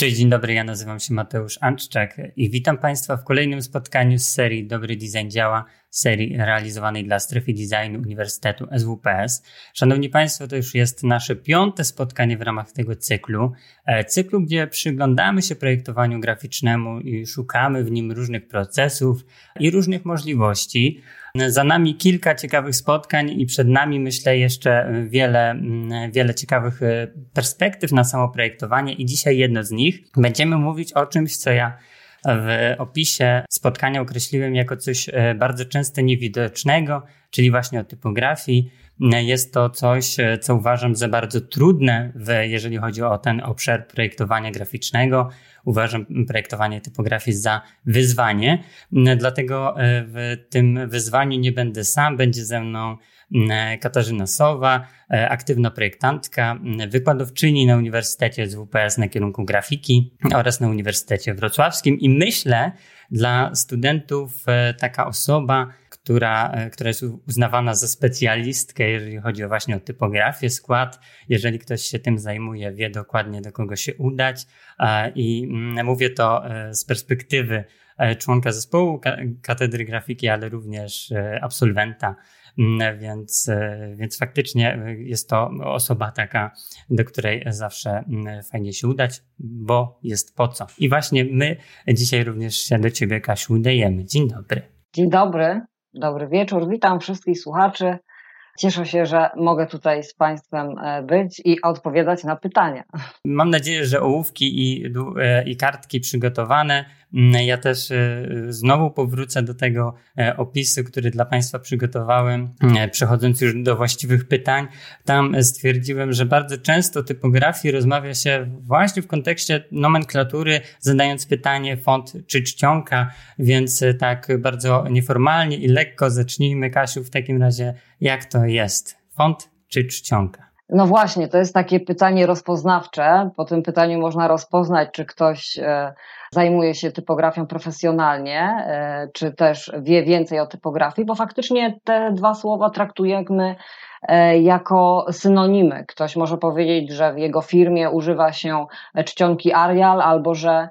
Cześć, dzień dobry, ja nazywam się Mateusz Anczczak i witam Państwa w kolejnym spotkaniu z serii Dobry Design Działa, serii realizowanej dla strefy designu Uniwersytetu SWPS. Szanowni Państwo, to już jest nasze piąte spotkanie w ramach tego cyklu. E, cyklu, gdzie przyglądamy się projektowaniu graficznemu i szukamy w nim różnych procesów i różnych możliwości. Za nami kilka ciekawych spotkań i przed nami, myślę, jeszcze wiele, mm, wiele ciekawych e, perspektyw na samo projektowanie i dzisiaj jedno z nich. Będziemy mówić o czymś, co ja w opisie spotkania określiłem jako coś e, bardzo często niewidocznego, czyli właśnie o typografii. Jest to coś, e, co uważam za bardzo trudne, w, jeżeli chodzi o ten obszar projektowania graficznego. Uważam projektowanie typografii za wyzwanie, dlatego e, w tym wyzwaniu nie będę sam, będzie ze mną Katarzyna Sowa, aktywna projektantka, wykładowczyni na Uniwersytecie z WPS na kierunku grafiki oraz na Uniwersytecie Wrocławskim. I myślę dla studentów e, taka osoba, która, e, która jest uznawana za specjalistkę, jeżeli chodzi właśnie o typografię, skład. Jeżeli ktoś się tym zajmuje, wie dokładnie do kogo się udać. I mm, mówię to e, z perspektywy członka zespołu katedry grafiki, ale również absolwenta Mm, więc, e, więc faktycznie jest to osoba taka, do której zawsze mm, fajnie się udać, bo jest po co. I właśnie my dzisiaj również się do Ciebie, Kasiu, udajemy. Dzień dobry. Dzień dobry, dobry wieczór. Witam wszystkich słuchaczy. Cieszę się, że mogę tutaj z Państwem e, być i odpowiadać na pytania. Mam nadzieję, że ołówki i, e, i kartki przygotowane. Mm, ja też e, znowu powrócę do tego opisu, który dla Państwa przygotowałem, mm, przechodząc już do właściwych pytań. Tam stwierdziłem, że bardzo często typografii rozmawia się właśnie w kontekście nomenklatury, zadając pytanie font czy czcionka, więc tak bardzo nieformalnie i lekko zacznijmy, Kasiu, w takim razie jak to jest? Font czy czcionka? No właśnie, to jest takie pytanie rozpoznawcze. Po tym pytaniu można rozpoznać, czy ktoś e, zajmuje się typografią profesjonalnie, e, czy też wie więcej o typografii, bo faktycznie te dwa słowa traktujemy e, jako synonimy. Ktoś może powiedzieć, że w jego firmie używa się czcionki Arial albo że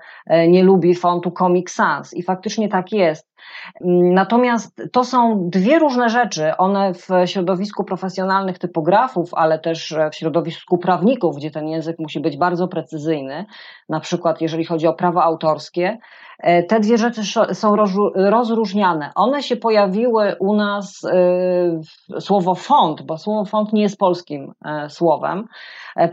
nie lubi fontu Comic Sans. I faktycznie tak jest. Natomiast to są dwie różne rzeczy. One w środowisku profesjonalnych typografów, ale też w środowisku prawników, gdzie ten język musi być bardzo precyzyjny, na przykład jeżeli chodzi o prawo autorskie, e, te dwie rzeczy są rozróżniane. One się pojawiły u nas, e, słowo font, bo słowo font nie jest polskim e, słowem,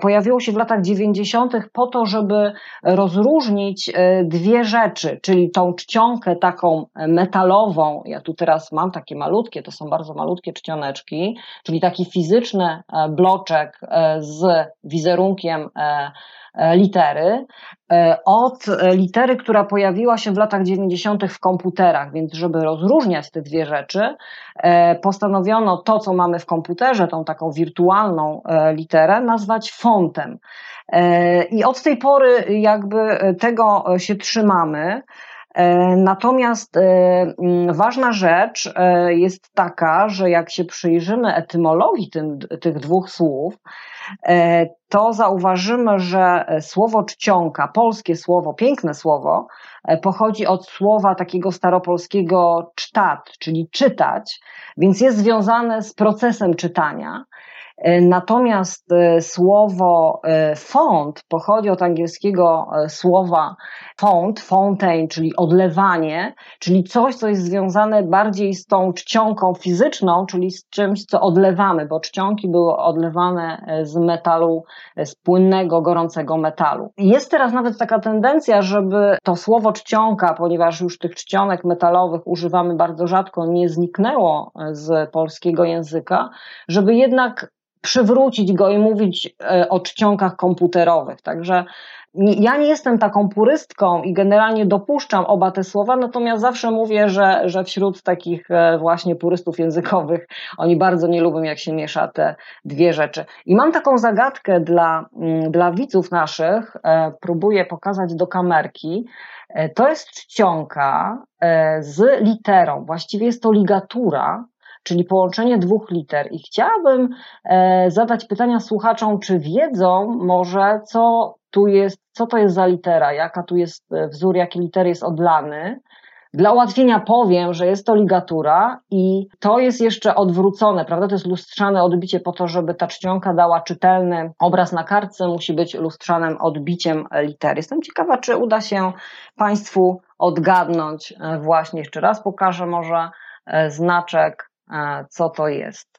pojawiło się w latach 90. po to, żeby rozróżnić dwie rzeczy, czyli tą czcionkę taką metalową, ja tu teraz mam takie malutkie, to są bardzo malutkie czcioneczki, czyli taki fizyczny bloczek z wizerunkiem E, litery, e, od litery, która pojawiła się w latach 90. w komputerach, więc żeby rozróżniać te dwie rzeczy, e, postanowiono to, co mamy w komputerze, tą taką wirtualną literę, nazwać fontem. I od tej pory jakby tego się trzymamy. Natomiast ważna rzecz jest taka, że jak się przyjrzymy etymologii tym, tych dwóch słów, E, to zauważymy, że słowo czcionka, polskie słowo, piękne słowo, e, pochodzi od słowa takiego staropolskiego cztat, czyli czytać, więc jest związane z procesem czytania. E, natomiast e, słowo e, font pochodzi od angielskiego słowa font, fountain, czyli odlewanie, czyli coś, co jest związane bardziej z tą czcionką fizyczną, czyli z czymś, co odlewamy, bo czcionki były odlewane z metalu, z płynnego, gorącego metalu. Jest teraz nawet taka tendencja, żeby to słowo czcionka, ponieważ już tych czcionek metalowych używamy bardzo rzadko, nie zniknęło z polskiego języka, żeby jednak przywrócić go i mówić e, o czcionkach komputerowych. Także ja nie jestem taką purystką i generalnie dopuszczam oba te słowa, natomiast zawsze mówię, że, że wśród takich e, właśnie purystów językowych oni bardzo nie lubią, jak się miesza te dwie rzeczy. I mam taką zagadkę dla, mm, dla widzów naszych, e, próbuję pokazać do kamerki. To jest czcionka z literą, właściwie jest to ligatura, czyli połączenie dwóch liter. I chciałabym e, zadać pytania słuchaczom, czy wiedzą może, co tu jest, co to jest za litera, jaka tu jest wzór, jaki liter jest odlany. Dla ułatwienia powiem, że jest to ligatura i to jest jeszcze odwrócone, prawda? To jest lustrzane odbicie po to, żeby ta czcionka dała czytelny obraz na kartce, musi być lustrzanym odbiciem litery. Jestem ciekawa, czy uda się Państwu odgadnąć właśnie, jeszcze raz pokażę może znaczek, co to jest.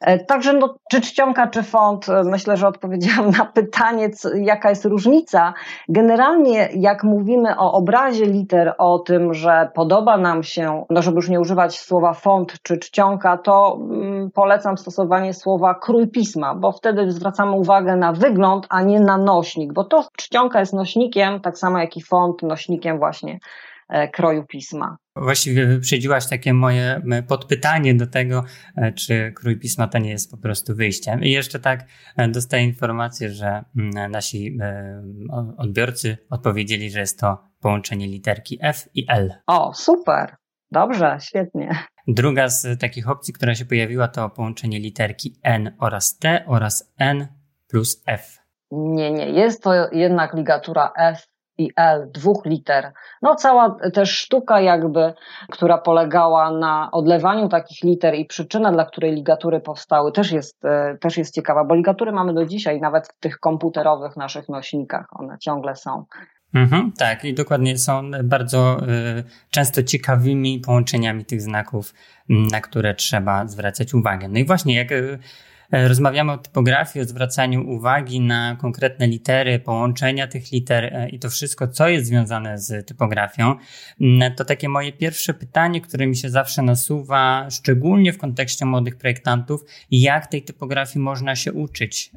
E, także no, czy czcionka, czy font, e, myślę, że odpowiedziałam na pytanie, co, jaka jest różnica. Generalnie, jak mówimy o obrazie liter, o tym, że podoba nam się, no żeby już nie używać słowa font czy czcionka, to mm, polecam stosowanie słowa krój pisma, bo wtedy zwracamy uwagę na wygląd, a nie na nośnik, bo to czcionka jest nośnikiem, tak samo jak i font nośnikiem właśnie E, kroju pisma. Właściwie wyprzedziłaś takie moje podpytanie do tego, e, czy krój pisma to nie jest po prostu wyjściem. I jeszcze tak e, dostaję informację, że nasi odbiorcy odpowiedzieli, że jest to połączenie literki F i L. O, super. Dobrze, świetnie. Druga z takich opcji, która się pojawiła, to połączenie literki N oraz T oraz N plus F. Nie, nie, jest to jednak ligatura F i L, dwóch liter. No cała też sztuka jakby, która polegała na odlewaniu takich liter i przyczyna, dla której ligatury powstały też jest, e, też jest ciekawa, bo ligatury mamy do dzisiaj, nawet w tych komputerowych naszych nośnikach, one ciągle są. Mhm, tak, i dokładnie są bardzo y, często ciekawymi połączeniami tych znaków, na które trzeba zwracać uwagę. No i właśnie, jak y, rozmawiamy o typografii, o zwracaniu uwagi na konkretne litery, połączenia tych liter e, i to wszystko, co jest związane z typografią. Mm, to takie moje pierwsze pytanie, które mi się zawsze nasuwa, szczególnie w kontekście młodych projektantów, jak tej typografii można się uczyć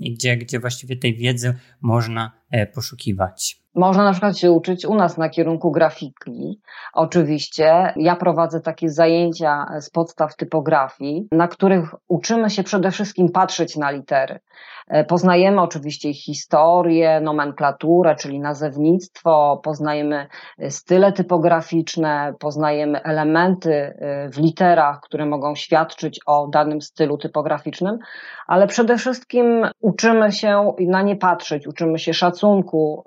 i gdzie, gdzie właściwie tej wiedzy można e, poszukiwać. Można na przykład się uczyć u nas na kierunku grafiki. Oczywiście ja prowadzę takie zajęcia z podstaw typografii, na których uczymy się przede wszystkim patrzeć na litery. E, poznajemy oczywiście historię, nomenklaturę, czyli nazewnictwo, poznajemy e, style typograficzne, poznajemy elementy e, w literach, które mogą świadczyć o danym stylu typograficznym, ale przede wszystkim uczymy się na nie patrzeć, uczymy się szacunku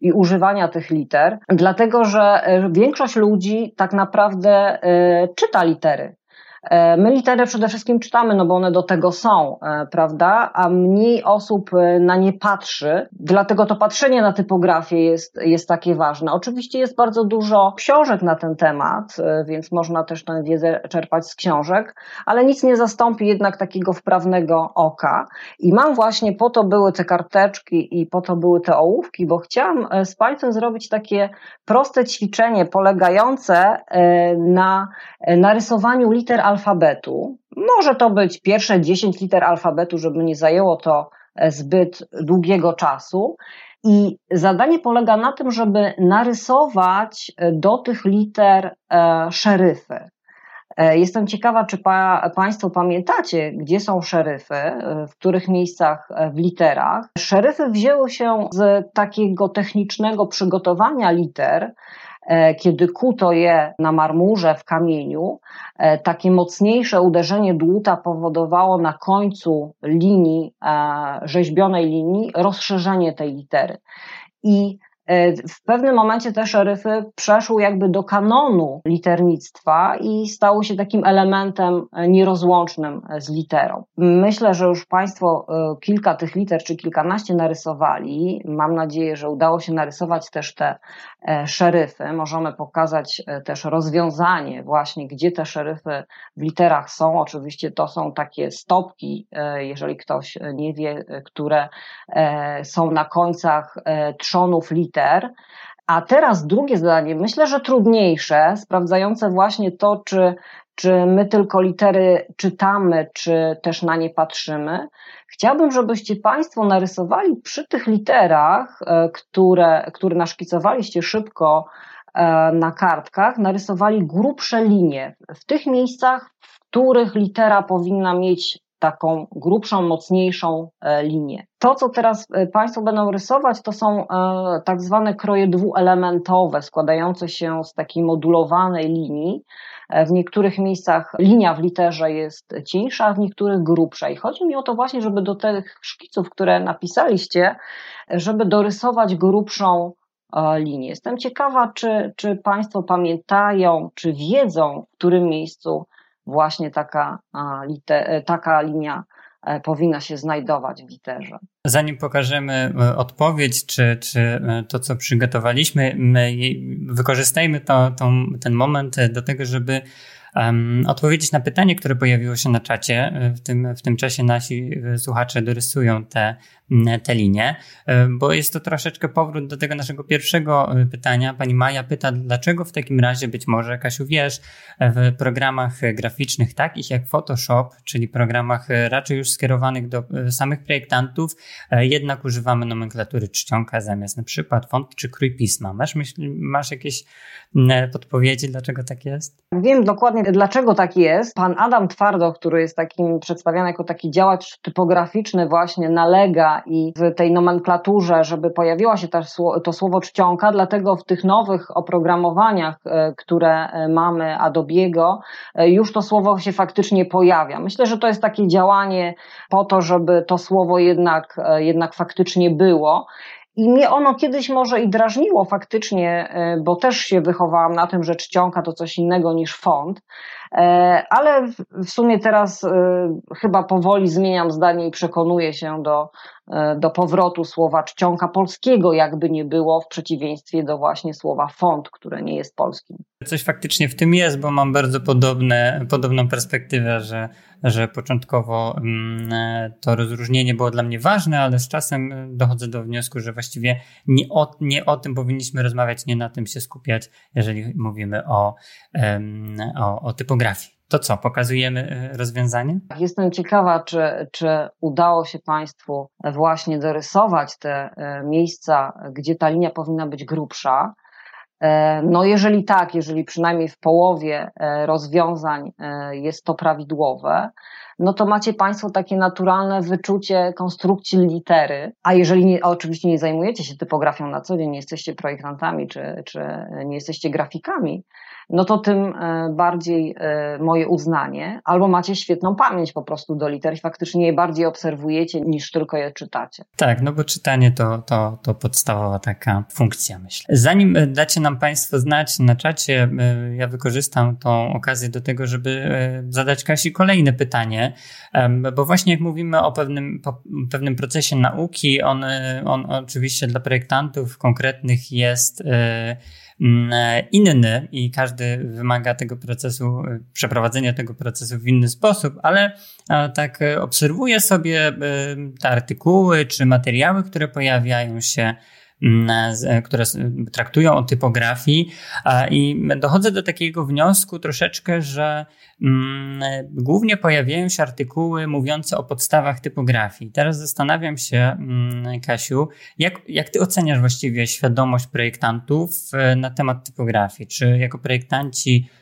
i używania tych liter, dlatego że większość ludzi tak naprawdę czyta litery. E, my litery przede wszystkim czytamy, no bo one do tego są, e, prawda? A mniej osób e, na nie patrzy, dlatego to patrzenie na typografię jest, jest takie ważne. Oczywiście jest bardzo dużo książek na ten temat, więc można też tę wiedzę czerpać z książek, ale nic nie zastąpi jednak takiego wprawnego oka. I mam właśnie, po to były te karteczki i po to były te ołówki, bo chciałam z Państwem zrobić takie proste ćwiczenie polegające na narysowaniu liter alfabetu. Może to być pierwsze 10 liter alfabetu, żeby nie zajęło to e, zbyt długiego czasu. I zadanie polega na tym, żeby narysować e, do tych liter e, szeryfy. Jestem ciekawa, czy pa, Państwo pamiętacie, gdzie są szeryfy, w których miejscach w literach. Szeryfy wzięły się z takiego technicznego przygotowania liter, kiedy kuto je na marmurze w kamieniu, e, takie mocniejsze uderzenie dłuta powodowało na końcu linii, e, rzeźbionej linii, rozszerzenie tej litery. I E, w pewnym momencie te szeryfy przeszły jakby do kanonu liternictwa i stały się takim elementem e, nierozłącznym z literą. Myślę, że już Państwo e, kilka tych liter czy kilkanaście narysowali. Mam nadzieję, że udało się narysować też te szeryfy. Możemy pokazać też rozwiązanie właśnie, gdzie te szeryfy w literach są. Oczywiście to są takie stopki, jeżeli ktoś nie wie, które są na końcach trzonów liter liter. A teraz drugie zadanie, myślę, że trudniejsze, sprawdzające właśnie to, czy, czy my tylko litery czytamy, czy też na nie patrzymy. Chciałbym, żebyście Państwo narysowali przy tych literach, e, które, które naszkicowaliście szybko e, na kartkach, narysowali grubsze linie w tych miejscach, w których litera powinna mieć taką grubszą, mocniejszą e, linię. To, co teraz e, Państwo będą rysować, to są tak zwane kroje dwuelementowe, składające się z takiej modulowanej linii. W niektórych miejscach linia w literze jest cieńsza, a w niektórych grubsza. I chodzi mi o to właśnie, żeby do tych szkiców, które napisaliście, żeby dorysować grubszą linię. Jestem ciekawa, czy, czy Państwo pamiętają, czy wiedzą, w którym miejscu właśnie taka, e, taka linia e, powinna się znajdować w literze. Zanim pokażemy e, odpowiedź, czy, czy to, co przygotowaliśmy, my wykorzystajmy to, to, ten moment do tego, żeby um, odpowiedzieć na pytanie, które pojawiło się na czacie. W tym, w tym czasie nasi słuchacze dorysują te te linie, e, bo jest to troszeczkę powrót do tego naszego pierwszego e, pytania. Pani Maja pyta, dlaczego w takim razie być może, Kasiu, wiesz, w programach graficznych takich jak Photoshop, czyli programach raczej już skierowanych do e, samych projektantów, jednak używamy nomenklatury czcionka zamiast na przykład font czy krój pisma. Masz, myśl, masz jakieś podpowiedzi, dlaczego tak jest? Wiem dokładnie, dlaczego tak jest. Pan Adam Twardo, który jest takim przedstawiany jako taki działacz typograficzny właśnie, nalega i w tej nomenklaturze, żeby pojawiła się to słowo czcionka, dlatego w tych nowych oprogramowaniach, e, które e, mamy Adobe'ego, e, już to słowo się faktycznie pojawia. Myślę, że to jest takie działanie po to, żeby to słowo jednak, jednak faktycznie było. I mnie ono kiedyś może i drażniło faktycznie, bo też się wychowałam na tym, że czcionka to coś innego niż font, ale w sumie teraz chyba powoli zmieniam zdanie i przekonuję się do, E, do powrotu słowa czcionka polskiego, jakby nie było, w przeciwieństwie do właśnie słowa font, które nie jest polskim. Coś faktycznie w tym jest, bo mam bardzo podobne, podobną perspektywę, że, że początkowo mm, to rozróżnienie było dla mnie ważne, ale z czasem dochodzę do wniosku, że właściwie nie o, nie o tym powinniśmy rozmawiać, nie na tym się skupiać, jeżeli mówimy o, o, o typografii. To co, pokazujemy e, rozwiązanie? Jestem ciekawa, czy, czy udało się Państwu właśnie dorysować te e, miejsca, gdzie ta linia powinna być grubsza. E, no, jeżeli tak, jeżeli przynajmniej w połowie rozwiązań jest to prawidłowe, no to macie Państwo takie naturalne wyczucie konstrukcji litery. A jeżeli nie, oczywiście nie zajmujecie się typografią na co dzień, nie jesteście projektantami czy, czy nie jesteście grafikami, no to tym e, bardziej e, moje uznanie, albo macie świetną pamięć po prostu do liter i faktycznie je bardziej obserwujecie niż tylko je czytacie. Tak, no bo czytanie to, to, to podstawowa taka funkcja, myślę. Zanim e, dacie nam Państwo znać na czacie, ja wykorzystam tą okazję do tego, żeby zadać Kasi kolejne pytanie, bo właśnie jak mówimy o pewnym, pewnym procesie nauki, on, on oczywiście dla projektantów konkretnych jest inny i każdy wymaga tego procesu, e, przeprowadzenia tego procesu w inny sposób, ale e, tak obserwuję sobie te artykuły czy materiały, które pojawiają się mm, które traktują o typografii i dochodzę do takiego wniosku troszeczkę, że Mm, głównie pojawiają się artykuły mówiące o podstawach typografii. Teraz zastanawiam się, mm, Kasiu, jak, jak ty oceniasz właściwie świadomość projektantów e, na temat typografii? Czy jako projektanci E,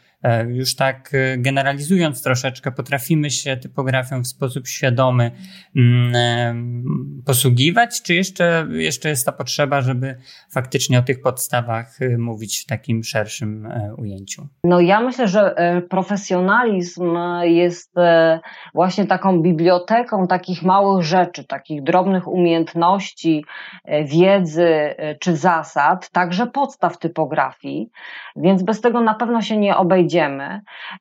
już tak e, generalizując troszeczkę, potrafimy się typografią w sposób świadomy mm, e, posługiwać, czy jeszcze, jeszcze jest ta potrzeba, żeby faktycznie o tych podstawach mówić w takim szerszym ujęciu? No ja myślę, że profesjonalizm jest właśnie taką biblioteką takich małych rzeczy, takich drobnych umiejętności, wiedzy czy zasad, także podstaw typografii, więc bez tego na pewno się nie obejdzie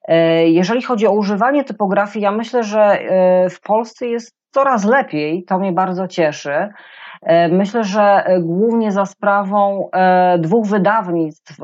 E, jeżeli chodzi o używanie typografii, ja myślę, że e, w Polsce jest coraz lepiej, to mnie bardzo cieszy. E, myślę, że głównie za sprawą dwóch wydawnictw,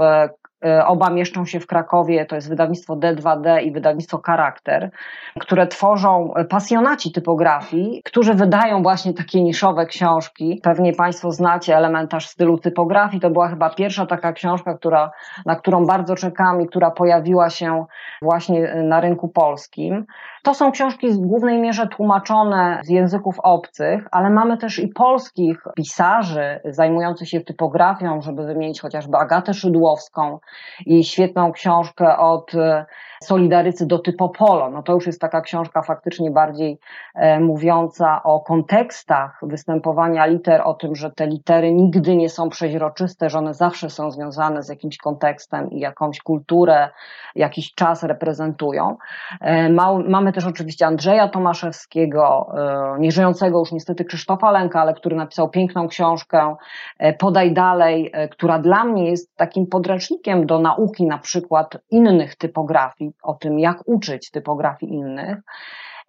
oba mieszczą się w Krakowie, to jest wydawnictwo D2D i wydawnictwo Charakter, które tworzą pasjonaci typografii, którzy wydają właśnie takie niszowe książki. Pewnie Państwo znacie elementarz stylu typografii. To była chyba pierwsza taka książka, która, na którą bardzo czekam i która pojawiła się właśnie na rynku polskim. To są książki w głównej mierze tłumaczone z języków obcych, ale mamy też i polskich pisarzy zajmujących się typografią, żeby wymienić chociażby Agatę Szydłowską, i świetną książkę od Solidarycy do Typopolo. No to już jest taka książka faktycznie bardziej e, mówiąca o kontekstach występowania liter, o tym, że te litery nigdy nie są przeźroczyste, że one zawsze są związane z jakimś kontekstem i jakąś kulturę, jakiś czas reprezentują. E, mamy też oczywiście Andrzeja Tomaszewskiego, e, nieżyjącego już niestety Krzysztofa Lęka, ale który napisał piękną książkę Podaj dalej, która dla mnie jest takim podręcznikiem do nauki na przykład innych typografii, o tym, jak uczyć typografii innych.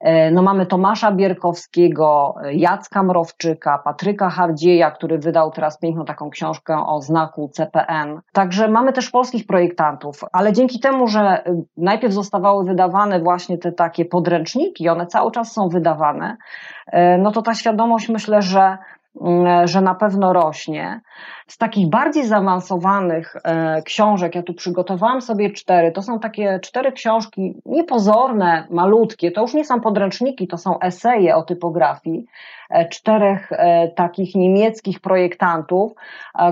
E, no mamy Tomasza Bierkowskiego, Jacka Mrowczyka, Patryka Hardzieja, który wydał teraz piękną taką książkę o znaku CPN. Także mamy też polskich projektantów, ale dzięki temu, że najpierw zostawały wydawane właśnie te takie podręczniki, one cały czas są wydawane, e, no to ta świadomość myślę, że że na pewno rośnie. Z takich bardziej zaawansowanych e, książek, ja tu przygotowałam sobie cztery, to są takie cztery książki niepozorne, malutkie, to już nie są podręczniki, to są eseje o typografii, e, czterech e, takich niemieckich projektantów,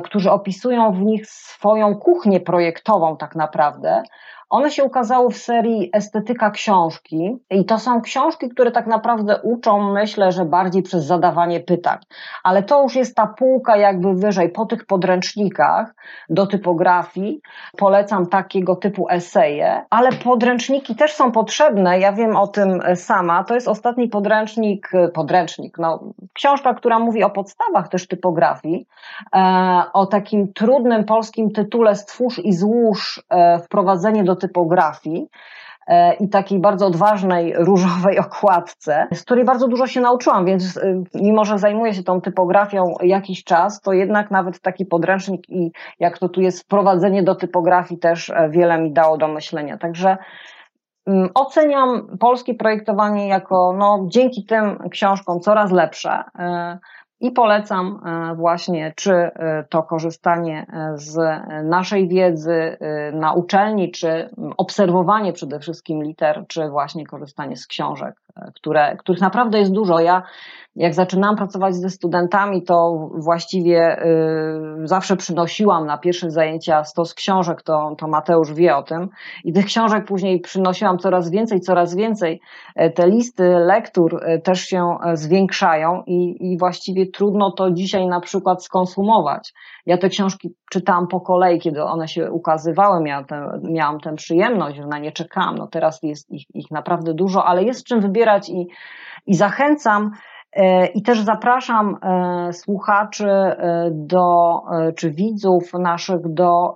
którzy opisują w nich swoją kuchnię projektową tak naprawdę. One się ukazały w serii Estetyka Książki i to są książki, które tak naprawdę uczą, myślę, że bardziej przez zadawanie pytań. Ale to już jest ta półka jakby wyżej, po tych podręcznikach do typografii. Polecam takiego typu eseje, ale podręczniki też są potrzebne. Ja wiem o tym sama. To jest ostatni podręcznik, podręcznik, no, książka, która mówi o podstawach też typografii, e, o takim trudnym polskim tytule Stwórz i złóż e, wprowadzenie do typografii e, i takiej bardzo odważnej różowej okładce, z której bardzo dużo się nauczyłam, więc e, mimo, że zajmuję się tą typografią jakiś czas, to jednak nawet taki podręcznik i jak to tu jest wprowadzenie do typografii też e, wiele mi dało do myślenia. Także mm, Oceniam polskie projektowanie jako no, dzięki tym książkom coraz lepsze. I polecam e, właśnie, czy e, to korzystanie e, z naszej wiedzy na uczelni, czy obserwowanie przede wszystkim liter, czy właśnie korzystanie z książek, które, których naprawdę jest dużo. Ja jak zaczynałam pracować ze studentami, to właściwie y, zawsze przynosiłam na pierwsze zajęcia stos książek, to, to Mateusz wie o tym. I tych książek później przynosiłam coraz więcej, coraz więcej. E, te listy lektur e, też się e, zwiększają i, i właściwie trudno to dzisiaj na przykład skonsumować. Ja te książki czytałam po kolei, kiedy one się ukazywały, miałam, tę, miałam tę przyjemność, że na nie czekałam. No teraz jest ich, ich naprawdę dużo, ale jest czym wybierać i, i zachęcam, E, I też zapraszam e, słuchaczy e, do, czy widzów naszych do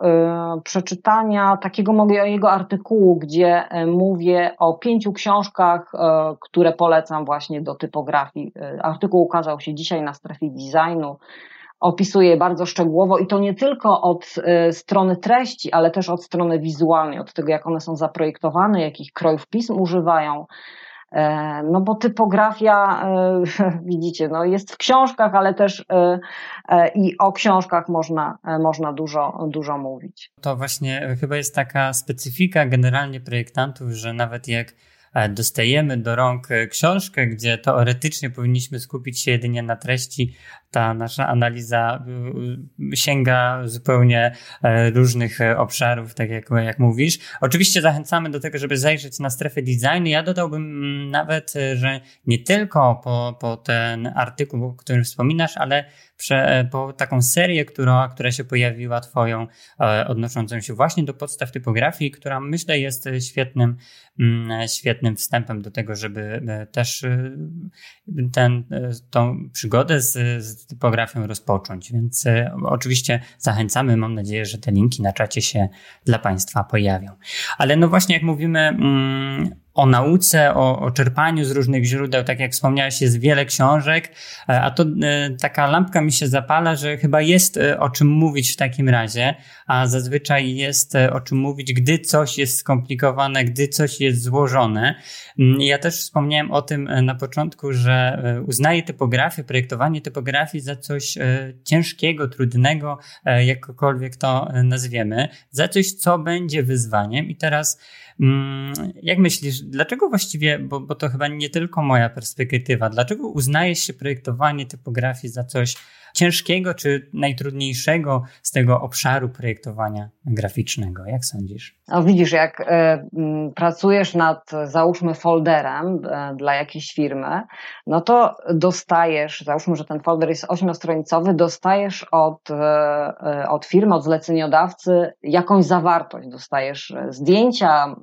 przeczytania takiego mojego artykułu, gdzie mówię o pięciu książkach, które polecam właśnie do typografii. Artykuł ukazał się dzisiaj na strefie designu. Opisuje bardzo szczegółowo i to nie tylko od strony treści, ale też od strony wizualnej, od tego, jak one są zaprojektowane, jakich krojów pism używają E, no bo typografia, e, widzicie, no jest w książkach, ale też e, i o książkach można, można dużo, dużo mówić. To właśnie chyba jest taka specyfika generalnie projektantów, że nawet jak dostajemy do rąk książkę, gdzie teoretycznie powinniśmy skupić się jedynie na treści, ta nasza analiza y, y, sięga zupełnie e, różnych e, obszarów, tak jak, jak mówisz. Oczywiście zachęcamy do tego, żeby zajrzeć na strefę designu. Ja dodałbym mm, nawet, e, że nie tylko po, po ten artykuł, o którym wspominasz, ale prze, po taką serię, która, która się pojawiła twoją, odnoszącą się właśnie do podstaw typografii, która myślę jest świetnym, mm, świetnym wstępem do tego, żeby też ten, tą przygodę z, z typografią rozpocząć. Więc e, oczywiście zachęcamy, mam nadzieję, że te linki na czacie się dla Państwa pojawią. Ale no właśnie, jak mówimy, mm, o nauce, o, o, czerpaniu z różnych źródeł, tak jak wspomniałeś, jest wiele książek, e, a to e, taka lampka mi się zapala, że chyba jest e, o czym mówić w takim razie, a zazwyczaj jest o czym mówić, gdy coś jest skomplikowane, gdy coś jest złożone. Mm, ja też wspomniałem o tym na początku, że uznaję typografię, projektowanie typografii za coś ciężkiego, trudnego, jakkolwiek to nazwiemy, za coś, co będzie wyzwaniem i teraz jak myślisz, dlaczego właściwie, bo, bo to chyba nie tylko moja perspektywa, dlaczego uznajesz się projektowanie typografii za coś ciężkiego czy najtrudniejszego z tego obszaru projektowania graficznego? Jak sądzisz? No widzisz, jak y, pracujesz nad, załóżmy, folderem y, dla jakiejś firmy, no to dostajesz, załóżmy, że ten folder jest ośmiostronicowy, dostajesz od, y, od firmy, od zleceniodawcy jakąś zawartość. Dostajesz zdjęcia,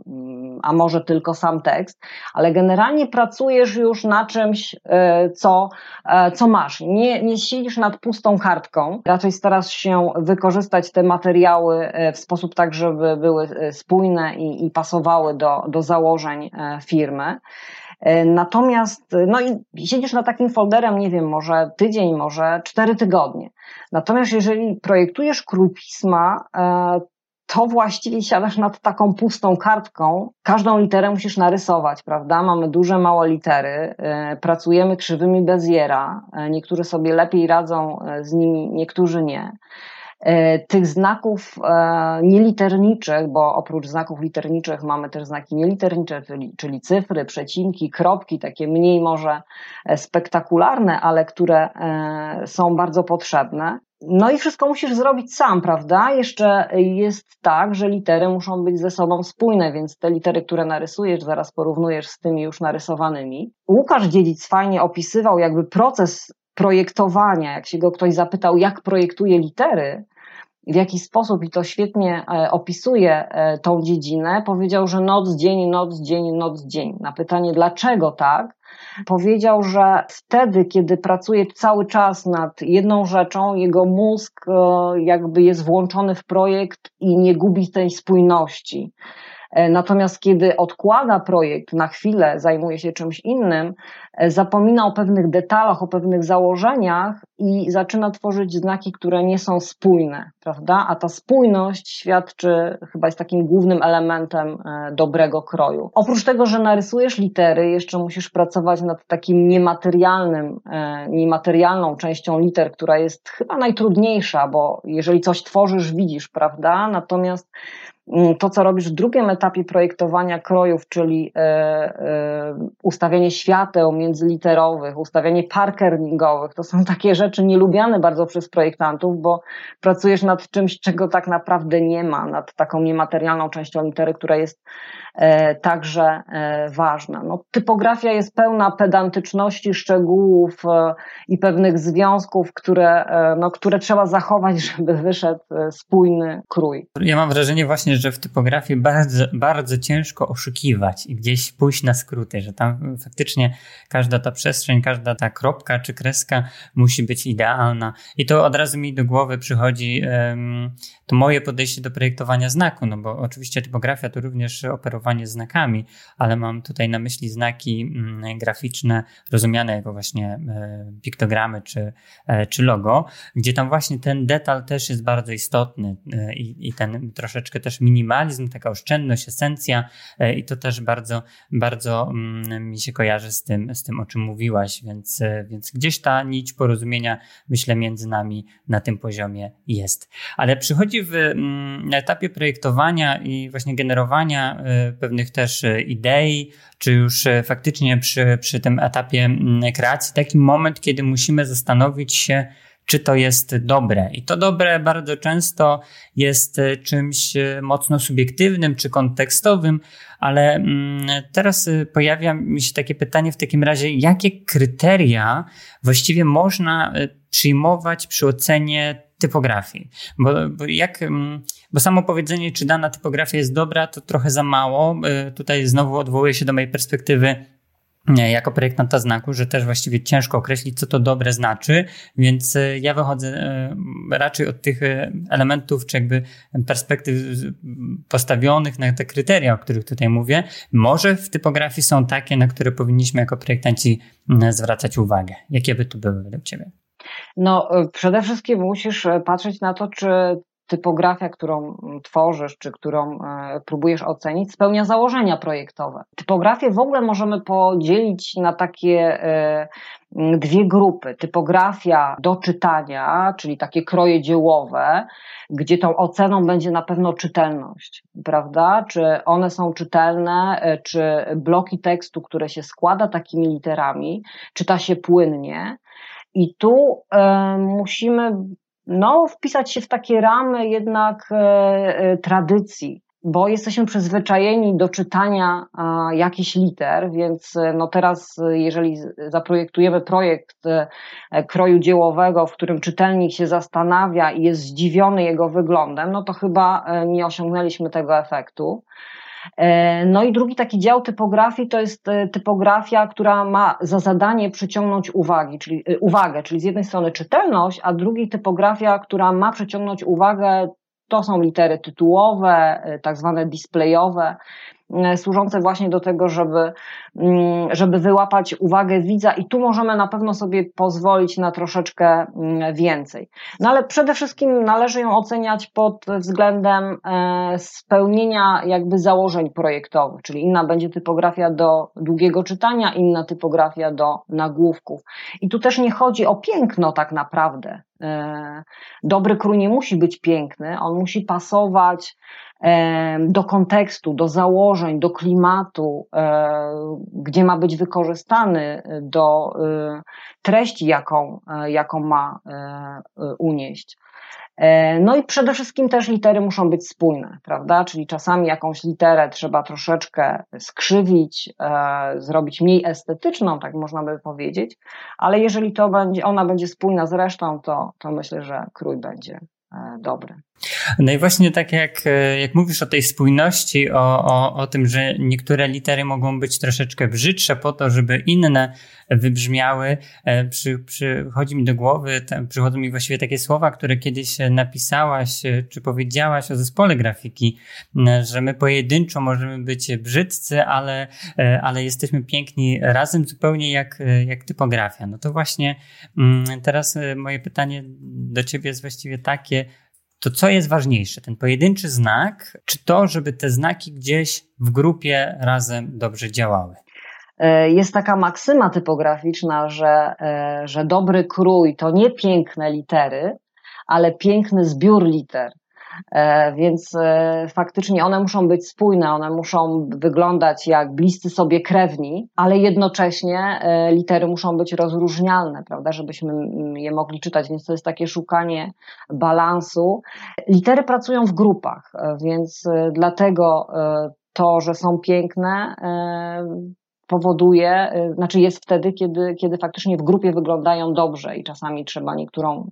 a może tylko sam tekst, ale generalnie pracujesz już na czymś, co, co masz. Nie, nie siedzisz nad pustą kartką, raczej starasz się wykorzystać te materiały w sposób tak, żeby były spójne i, i pasowały do, do założeń e, firmy. E, natomiast, no i siedzisz na takim folderem, nie wiem, może tydzień, może cztery tygodnie. Natomiast jeżeli projektujesz krój pisma, e, to właściwie siadasz nad taką pustą kartką. Każdą literę musisz narysować, prawda? Mamy duże, małe litery, pracujemy krzywymi Beziera. Niektórzy sobie lepiej radzą z nimi, niektórzy nie. Tych znaków nieliterniczych, bo oprócz znaków literniczych mamy też znaki nieliternicze, czyli, czyli cyfry, przecinki, kropki, takie mniej może spektakularne, ale które są bardzo potrzebne. No i wszystko musisz zrobić sam, prawda? Jeszcze jest tak, że litery muszą być ze sobą spójne, więc te litery, które narysujesz, zaraz porównujesz z tymi już narysowanymi. Łukasz Dziedzic fajnie opisywał jakby proces projektowania, jak się go ktoś zapytał, jak projektuje litery, w jaki sposób, i to świetnie e, opisuje e, tą dziedzinę, powiedział, że noc, dzień, noc, dzień, noc, dzień. Na pytanie, dlaczego tak, powiedział, że wtedy, kiedy pracuje cały czas nad jedną rzeczą, jego mózg e, jakby jest włączony w projekt i nie gubi tej spójności. E, natomiast kiedy odkłada projekt na chwilę, zajmuje się czymś innym, e, zapomina o pewnych detalach, o pewnych założeniach i zaczyna tworzyć znaki, które nie są spójne, prawda? A ta spójność świadczy, chyba jest takim głównym elementem e, dobrego kroju. Oprócz tego, że narysujesz litery, jeszcze musisz pracować nad takim niematerialnym, niematerialną częścią liter, która jest chyba najtrudniejsza, bo jeżeli coś tworzysz, widzisz, prawda? Natomiast to, co robisz w drugim etapie projektowania krojów, czyli e, e, ustawianie świateł międzyliterowych, ustawianie par kerningowych, to są takie rzeczy nielubiane bardzo przez projektantów, bo pracujesz nad czymś, czego tak naprawdę nie ma, nad taką niematerialną częścią litery, która jest E, także ważna. No, typografia jest pełna pedantyczności, szczegółów i pewnych związków, które, no, które trzeba zachować, żeby wyszedł spójny krój. Ja mam wrażenie właśnie, że w typografii bardzo, bardzo ciężko oszukiwać i gdzieś pójść na skróty, że tam faktycznie każda ta przestrzeń, każda ta kropka czy kreska musi być idealna. I to od razu mi do głowy przychodzi um, to moje podejście do projektowania znaku, no bo oczywiście typografia to również operowanie znakami, ale mam tutaj na myśli znaki mm, graficzne rozumiane jako właśnie e, piktogramy czy, e, czy logo, gdzie tam właśnie ten detal też jest bardzo istotny e, i, i ten troszeczkę też minimalizm, taka oszczędność, esencja i to też bardzo, bardzo mm, mi się kojarzy z tym, z tym o czym mówiłaś, więc, więc gdzieś ta nić porozumienia myślę między nami na tym poziomie jest. Ale przychodzi w, mm, na etapie projektowania i właśnie generowania pewnych też e, idei, czy już e, faktycznie przy, przy tym etapie kreacji taki moment, kiedy musimy zastanowić się, czy to jest dobre. I to dobre bardzo często jest czymś mocno subiektywnym czy kontekstowym, ale teraz pojawia mi się takie pytanie w takim razie, jakie kryteria właściwie można przyjmować przy ocenie typografii? Bo, bo jak bo samo powiedzenie, czy dana typografia jest dobra, to trochę za mało. Y, tutaj znowu odwołuję się do mojej perspektywy jako projektanta znaku, że też właściwie ciężko określić, co to dobre znaczy, więc y, ja wychodzę y, raczej od tych elementów, czy jakby perspektyw postawionych na te kryteria, o których tutaj mówię. Może w typografii są takie, na które powinniśmy jako projektanci zwracać uwagę. Jakie by to były według Ciebie? No, przede wszystkim musisz patrzeć na to, czy typografia, którą tworzysz, czy którą e, próbujesz ocenić, spełnia założenia projektowe. Typografię w ogóle możemy podzielić na takie e, dwie grupy. Typografia do czytania, czyli takie kroje dziełowe, gdzie tą oceną będzie na pewno czytelność, prawda? Czy one są czytelne, e, czy bloki tekstu, które się składa takimi literami, czyta się płynnie. I tu e, musimy no, wpisać się w takie ramy jednak e, e, tradycji, bo jesteśmy przyzwyczajeni do czytania jakichś liter, więc no teraz, jeżeli zaprojektujemy projekt kroju dziełowego, w którym czytelnik się zastanawia i jest zdziwiony jego wyglądem, no to chyba nie osiągnęliśmy tego efektu. E, no i drugi taki dział typografii to jest e, typografia, która ma za zadanie przyciągnąć uwagi, czyli, e, uwagę, czyli z jednej strony czytelność, a drugi typografia, która ma przyciągnąć uwagę to są litery tytułowe, tak zwane displayowe, służące właśnie do tego, żeby, mm, żeby wyłapać uwagę widza, i tu możemy na pewno sobie pozwolić na troszeczkę mm, więcej. No ale przede wszystkim należy ją oceniać pod względem e, spełnienia jakby założeń projektowych, czyli inna będzie typografia do długiego czytania, inna typografia do nagłówków. I tu też nie chodzi o piękno tak naprawdę. E, dobry krój nie musi być piękny, on musi pasować do kontekstu, do założeń, do klimatu, e, gdzie ma być wykorzystany do e, treści, jaką, e, jaką ma unieść. No i przede wszystkim też litery muszą być spójne, prawda? Czyli czasami jakąś literę trzeba troszeczkę skrzywić, zrobić mniej estetyczną, tak można by powiedzieć, ale jeżeli to będzie, ona będzie spójna z resztą, to, to myślę, że krój będzie dobry. No i właśnie tak jak, e, jak mówisz o tej spójności, o, o, o tym, że niektóre litery mogą być troszeczkę brzydsze po to, żeby inne wybrzmiały, e, przy, przychodzi mi do głowy, przychodzą mi właściwie takie słowa, które kiedyś napisałaś, e, czy powiedziałaś o zespole grafiki, że my pojedynczo możemy być brzydcy, ale, ale jesteśmy piękni razem, zupełnie jak, jak typografia. No to właśnie teraz moje pytanie do ciebie jest właściwie takie, to co jest ważniejsze? Ten pojedynczy znak, czy to, żeby te znaki gdzieś w grupie razem dobrze działały? E, jest taka maksyma typograficzna, że, e, że dobry krój to nie piękne litery, ale piękny zbiór liter. E, więc e, faktycznie one muszą być spójne, one muszą wyglądać jak bliscy sobie krewni, ale jednocześnie e, litery muszą być rozróżnialne, prawda, żebyśmy je mogli czytać, więc to jest takie szukanie balansu. Litery pracują w grupach, więc dlatego to, że są piękne, powoduje, znaczy jest wtedy, kiedy, kiedy faktycznie w grupie wyglądają dobrze i czasami trzeba niektórą,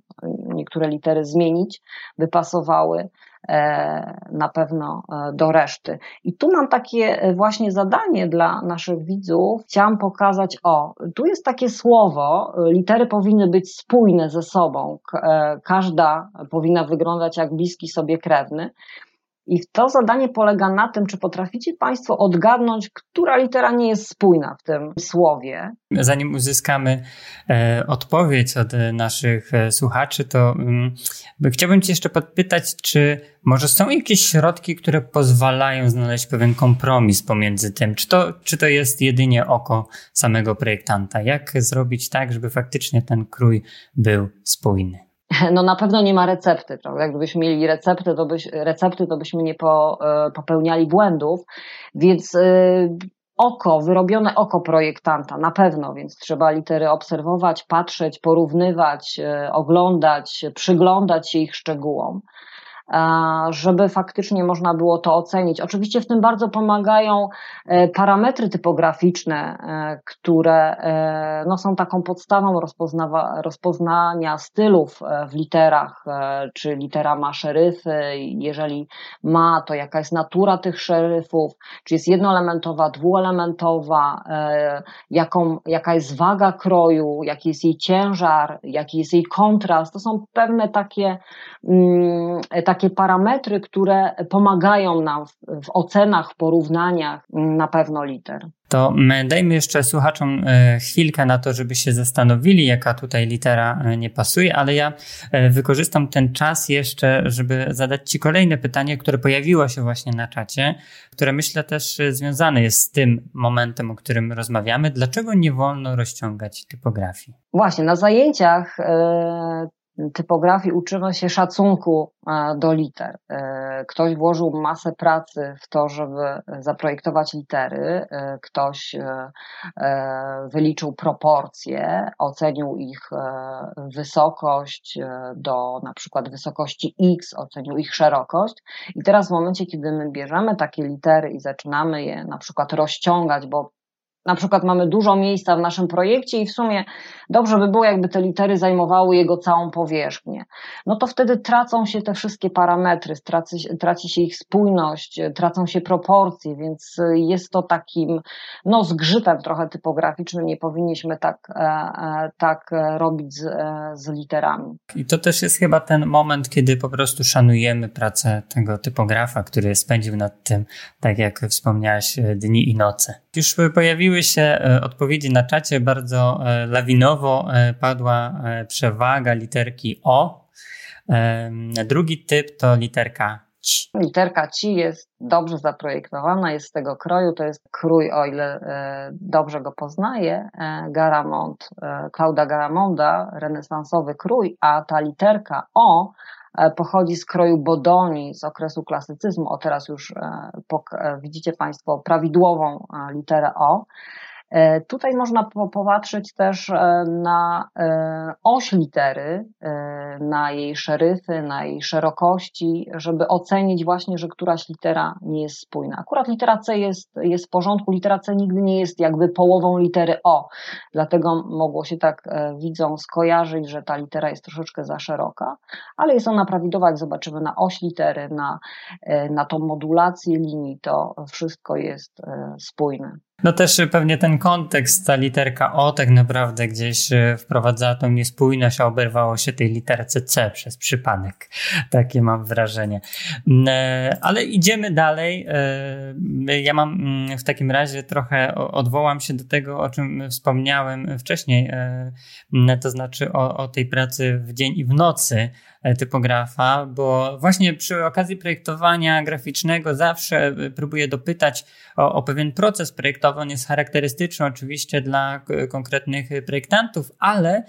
niektóre litery zmienić, by pasowały e, na pewno e, do reszty. I tu mam takie e, właśnie zadanie dla naszych widzów. Chciałam pokazać, o, tu jest takie słowo, litery powinny być spójne ze sobą, każda powinna wyglądać jak bliski sobie krewny. I to zadanie polega na tym, czy potraficie Państwo odgadnąć, która litera nie jest spójna w tym słowie. Zanim uzyskamy e, odpowiedź od e, naszych e, słuchaczy, to mm, chciałbym Cię jeszcze podpytać, czy może są jakieś środki, które pozwalają znaleźć pewien kompromis pomiędzy tym, czy to, czy to jest jedynie oko samego projektanta? Jak zrobić tak, żeby faktycznie ten krój był spójny? no na pewno nie ma recepty, prawda? Gdybyśmy mieli recepty, to, byś, recepty, to byśmy nie po, e, popełniali błędów, więc e, oko, wyrobione oko projektanta, na pewno, więc trzeba litery obserwować, patrzeć, porównywać, e, oglądać, przyglądać się ich szczegółom żeby faktycznie można było to ocenić. Oczywiście w tym bardzo pomagają e, parametry typograficzne, e, które e, no, są taką podstawą rozpoznania stylów w literach, czy litera ma szeryfy, jeżeli ma, to jaka jest natura tych szeryfów, czy jest jednoelementowa, dwuelementowa, jaką, jaka jest waga kroju, jaki jest jej ciężar, jaki jest jej kontrast. To są pewne takie, mm, takie takie parametry, które pomagają nam w, ocenach, w porównaniach na pewno liter. To dajmy jeszcze słuchaczom e, chwilkę na to, żeby się zastanowili, jaka tutaj litera e, nie pasuje, ale ja e, wykorzystam ten czas jeszcze, żeby zadać Ci kolejne pytanie, które pojawiło się właśnie na czacie, które myślę też związane jest z tym momentem, o którym rozmawiamy. Dlaczego nie wolno rozciągać typografii? Właśnie, na zajęciach typografii uczymy się szacunku e, do liter. E, ktoś włożył masę pracy w to, żeby zaprojektować litery, e, ktoś wyliczył proporcje, ocenił ich wysokość do na przykład wysokości X, ocenił ich szerokość. I teraz w momencie, kiedy my bierzemy takie litery i zaczynamy je na przykład rozciągać, bo na przykład mamy dużo miejsca w naszym projekcie i w sumie dobrze by było, jakby te litery zajmowały jego całą powierzchnię. No to wtedy tracą się te wszystkie parametry, traci, traci się ich spójność, tracą się proporcje, więc jest to takim no, zgrzytem trochę typograficznym. Nie powinniśmy tak, e, e, tak robić z, e, z literami. I to też jest chyba ten moment, kiedy po prostu szanujemy pracę tego typografa, który spędził nad tym, tak jak wspomniałaś, dni i noce. Już pojawiły się e, odpowiedzi na czacie, bardzo e, lawinowo e, padła przewaga literki O. Drugi typ to literka ci. Literka ci jest dobrze zaprojektowana, jest z tego kroju, to jest krój, o ile dobrze go poznaję, Garamond, Klauda Garamonda, renesansowy krój, a ta literka O pochodzi z kroju Bodoni z okresu klasycyzmu. O teraz już e, e, widzicie Państwo prawidłową literę O. E, tutaj można popatrzeć też e, na e, oś litery, na jej szeryfy, na jej szerokości, żeby ocenić właśnie, że któraś litera nie jest spójna. Akurat litera C jest, jest w porządku, litera C nigdy nie jest jakby połową litery O, dlatego mogło się tak widzą skojarzyć, że ta litera jest troszeczkę za szeroka, ale jest ona prawidłowa, jak zobaczymy na oś litery, na, na tą modulację linii, to wszystko jest spójne. No też pewnie ten kontekst, ta literka O tak naprawdę gdzieś e, wprowadzała tą niespójność, a oberwało się tej literce C przez przypadek. Takie mam wrażenie. E, ale idziemy dalej. E, ja mam mm, w takim razie trochę odwołam się do tego, o czym wspomniałem wcześniej, mm, to znaczy o, o tej pracy w dzień i w nocy typografa, bo właśnie przy okazji projektowania graficznego zawsze próbuję dopytać o, o pewien proces projektowy. On jest charakterystyczny oczywiście dla konkretnych projektantów, ale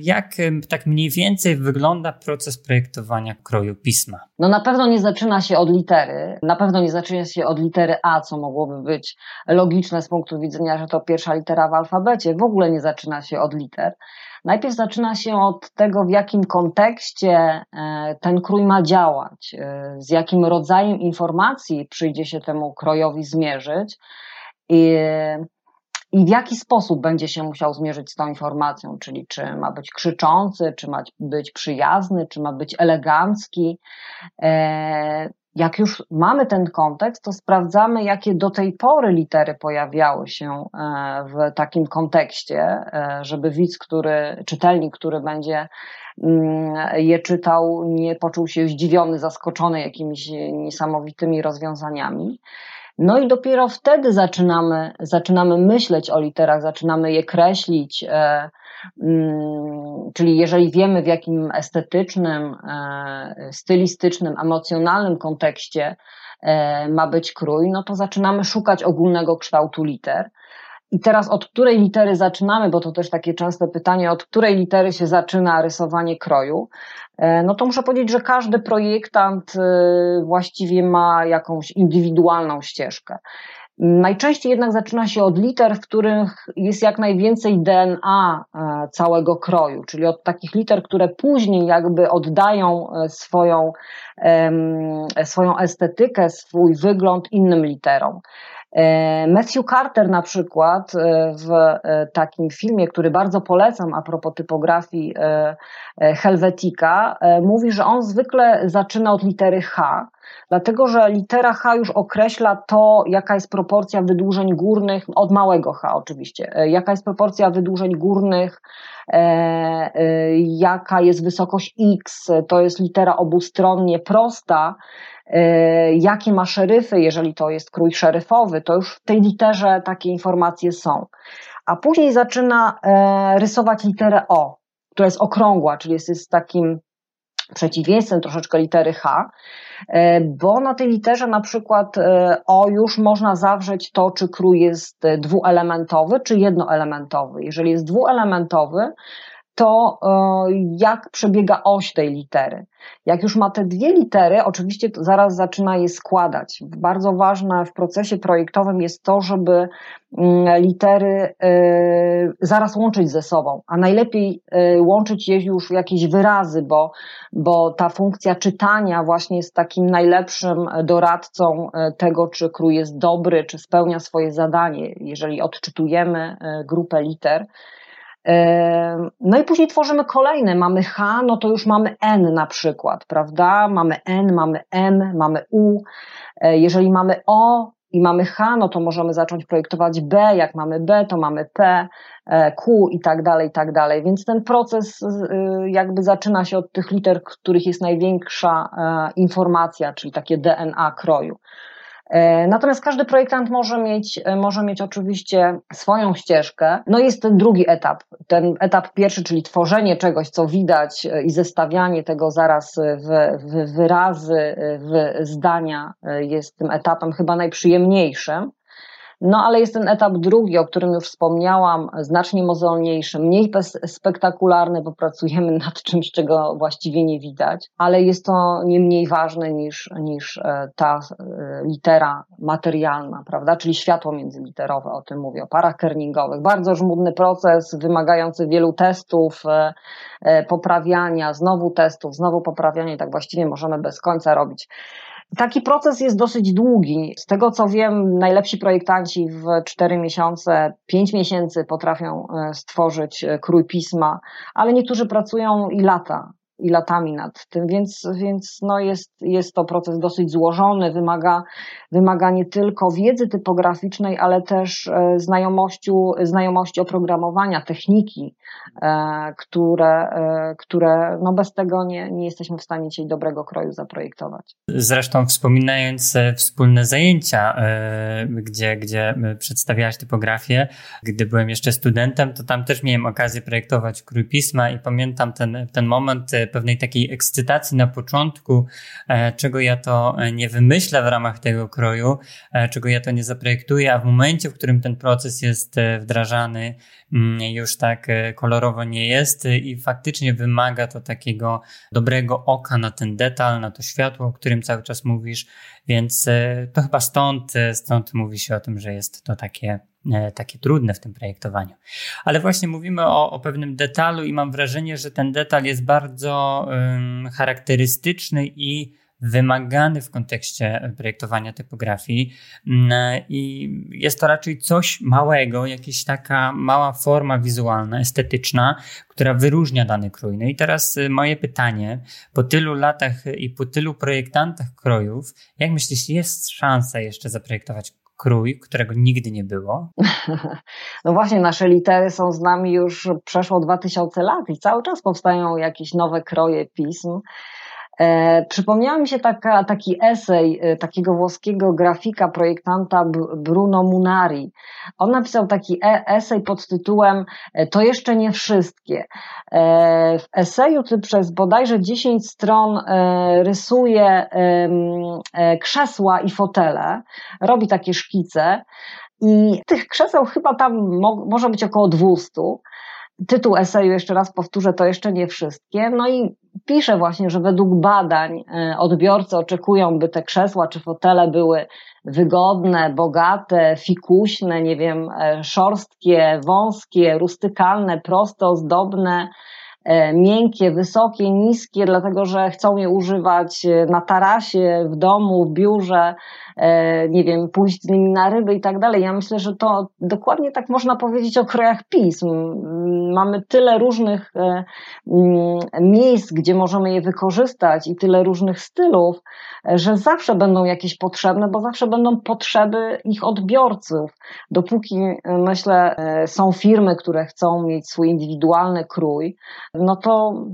jak tak mniej więcej wygląda proces projektowania kroju pisma? No na pewno nie zaczyna się od litery, na pewno nie zaczyna się od litery A, co mogłoby być logiczne z punktu widzenia, że to pierwsza litera w alfabecie. W ogóle nie zaczyna się od liter. Najpierw zaczyna się od tego, w jakim kontekście e, ten krój ma działać, e, z jakim rodzajem informacji przyjdzie się temu krojowi zmierzyć i, i w jaki sposób będzie się musiał zmierzyć z tą informacją, czyli czy ma być krzyczący, czy ma być przyjazny, czy ma być elegancki. E, jak już mamy ten kontekst, to sprawdzamy, jakie do tej pory litery pojawiały się e, w takim kontekście, e, żeby widz, który, czytelnik, który będzie mm, je czytał, nie poczuł się zdziwiony, zaskoczony jakimiś niesamowitymi rozwiązaniami. No i dopiero wtedy zaczynamy, zaczynamy myśleć o literach, zaczynamy je kreślić, e, Mm, czyli jeżeli wiemy, w jakim estetycznym, e, stylistycznym, emocjonalnym kontekście e, ma być krój, no to zaczynamy szukać ogólnego kształtu liter. I teraz od której litery zaczynamy, bo to też takie częste pytanie, od której litery się zaczyna rysowanie kroju? E, no to muszę powiedzieć, że każdy projektant właściwie ma jakąś indywidualną ścieżkę. Najczęściej jednak zaczyna się od liter, w których jest jak najwięcej DNA e, całego kroju, czyli od takich liter, które później jakby oddają e, swoją, swoją estetykę, swój wygląd innym literom. E, Matthew Carter na przykład w takim filmie, który bardzo polecam a propos typografii Helvetica, mówi, że on zwykle zaczyna od litery H, dlatego że litera H już określa to, jaka jest proporcja wydłużeń górnych, od małego H oczywiście, e, jaka jest proporcja wydłużeń górnych, e, e, jaka jest wysokość X, to jest litera obustronnie prosta, e, jakie ma szeryfy, jeżeli to jest krój szeryfowy, to już w tej literze takie informacje są. A później zaczyna e, rysować literę O, która jest okrągła, czyli jest, jest takim przeciwieństwem troszeczkę litery H, e, bo na tej literze na przykład e, O już można zawrzeć to, czy krój jest dwuelementowy, czy jednoelementowy. Jeżeli jest dwuelementowy, to jak przebiega oś tej litery. Jak już ma te dwie litery, oczywiście zaraz zaczyna je składać. Bardzo ważne w procesie projektowym jest to, żeby mm, litery zaraz łączyć ze sobą, a najlepiej łączyć je już w jakieś wyrazy, bo, bo ta funkcja czytania właśnie jest takim najlepszym doradcą tego, czy krój jest dobry, czy spełnia swoje zadanie, jeżeli odczytujemy grupę liter. No i później tworzymy kolejne. Mamy H, no to już mamy N na przykład, prawda? Mamy N, mamy M, mamy U. E, jeżeli mamy O i mamy H, no to możemy zacząć projektować B. Jak mamy B, to mamy P, e, Q i tak dalej, i tak dalej. Więc ten proces jakby zaczyna się od tych liter, których jest największa e, informacja, czyli takie DNA kroju. E, natomiast każdy projektant może mieć, e, może mieć oczywiście swoją ścieżkę. No jest ten drugi etap. Ten etap pierwszy, czyli tworzenie czegoś, co widać e, i zestawianie tego zaraz w, w wyrazy, w zdania jest tym etapem chyba najprzyjemniejszym. No ale jest ten etap drugi, o którym już wspomniałam, znacznie mozolniejszy, mniej spektakularny, bo pracujemy nad czymś, czego właściwie nie widać, ale jest to nie mniej ważne niż, niż e, ta e, litera materialna, prawda? Czyli światło międzyliterowe, o tym mówię, o parach kerningowych. Bardzo żmudny proces, wymagający wielu testów, e, poprawiania, znowu testów, znowu poprawiania i tak właściwie możemy bez końca robić. Taki proces jest dosyć długi. Z tego co wiem, najlepsi projektanci w 4 miesiące, 5 miesięcy potrafią e, stworzyć e, krój pisma, ale niektórzy pracują i lata i latami nad tym, więc, więc no jest, jest to proces dosyć złożony, wymaga, wymaga nie tylko wiedzy typograficznej, ale też e, znajomości, znajomości oprogramowania, techniki, e, które, e, które no bez tego nie, nie jesteśmy w stanie dzisiaj dobrego kroju zaprojektować. Zresztą wspominając wspólne zajęcia, gdzie, gdzie przedstawiałaś typografię, gdy byłem jeszcze studentem, to tam też miałem okazję projektować krój pisma i pamiętam ten, ten moment pewnej takiej ekscytacji na początku, e, czego ja to e, nie wymyślę w ramach tego kroju, e, czego ja to nie zaprojektuję, a w momencie, w którym ten proces jest wdrażany, mm, już tak kolorowo nie jest i faktycznie wymaga to takiego dobrego oka na ten detal, na to światło, o którym cały czas mówisz, więc to chyba stąd, stąd mówi się o tym, że jest to takie takie trudne w tym projektowaniu. Ale właśnie mówimy o, o pewnym detalu i mam wrażenie, że ten detal jest bardzo um, charakterystyczny i wymagany w kontekście projektowania typografii mm, i jest to raczej coś małego, jakaś taka mała forma wizualna, estetyczna, która wyróżnia dany krój. No i teraz y, moje pytanie, po tylu latach i po tylu projektantach krojów, jak myślisz, jest szansa jeszcze zaprojektować krój, którego nigdy nie było? No właśnie, nasze litery są z nami już przeszło 2000 lat i cały czas powstają jakieś nowe kroje pism. E, przypomniała mi się taka, taki esej e, takiego włoskiego grafika, projektanta Bruno Munari. On napisał taki e esej pod tytułem e, To jeszcze nie wszystkie. E, w eseju ty przez bodajże 10 stron e, rysuje krzesła i fotele, robi takie szkice i tych krzeseł chyba tam mo może być około 200 tytuł eseju, jeszcze raz powtórzę, to jeszcze nie wszystkie. No i pisze właśnie, że według badań e, odbiorcy oczekują, by te krzesła czy fotele były wygodne, bogate, fikuśne, nie wiem, e, szorstkie, wąskie, rustykalne, proste, ozdobne, miękkie, wysokie, niskie, dlatego że chcą je używać na tarasie, w domu, w biurze, E, nie wiem, pójść z nimi na ryby i tak dalej. Ja myślę, że to dokładnie tak można powiedzieć o krojach pism. Mamy tyle różnych e, miejsc, gdzie możemy je wykorzystać i tyle różnych stylów, e, że zawsze będą jakieś potrzebne, bo zawsze będą potrzeby ich odbiorców. Dopóki, myślę, są firmy, które chcą mieć swój indywidualny krój, no to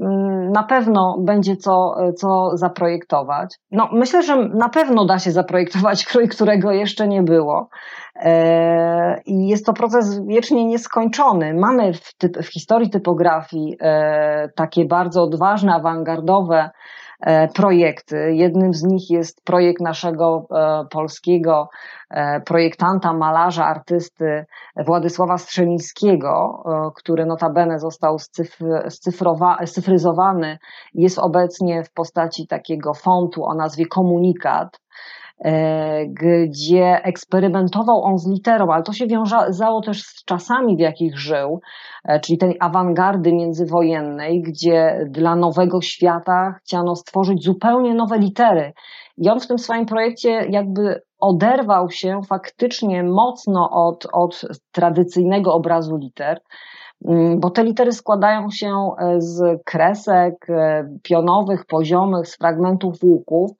mm, na pewno będzie co, co zaprojektować. No, myślę, że na pewno da się zaprojektować krój, którego jeszcze nie było. E, I jest to proces wiecznie nieskończony. Mamy w, typ, w historii typografii e, takie bardzo odważne, awangardowe projekty. Jednym z nich jest projekt naszego polskiego projektanta, malarza, artysty Władysława Strzemińskiego, który notabene został scyfryzowany, jest obecnie w postaci takiego fontu o nazwie Komunikat E, gdzie eksperymentował on z literą, ale to się wiązało też z czasami, w jakich żył, e, czyli tej awangardy międzywojennej, gdzie dla nowego świata chciano stworzyć zupełnie nowe litery. I on w tym swoim projekcie jakby oderwał się faktycznie mocno od, od tradycyjnego obrazu liter, mm, bo te litery składają się e, z kresek pionowych, poziomych, z fragmentów łuków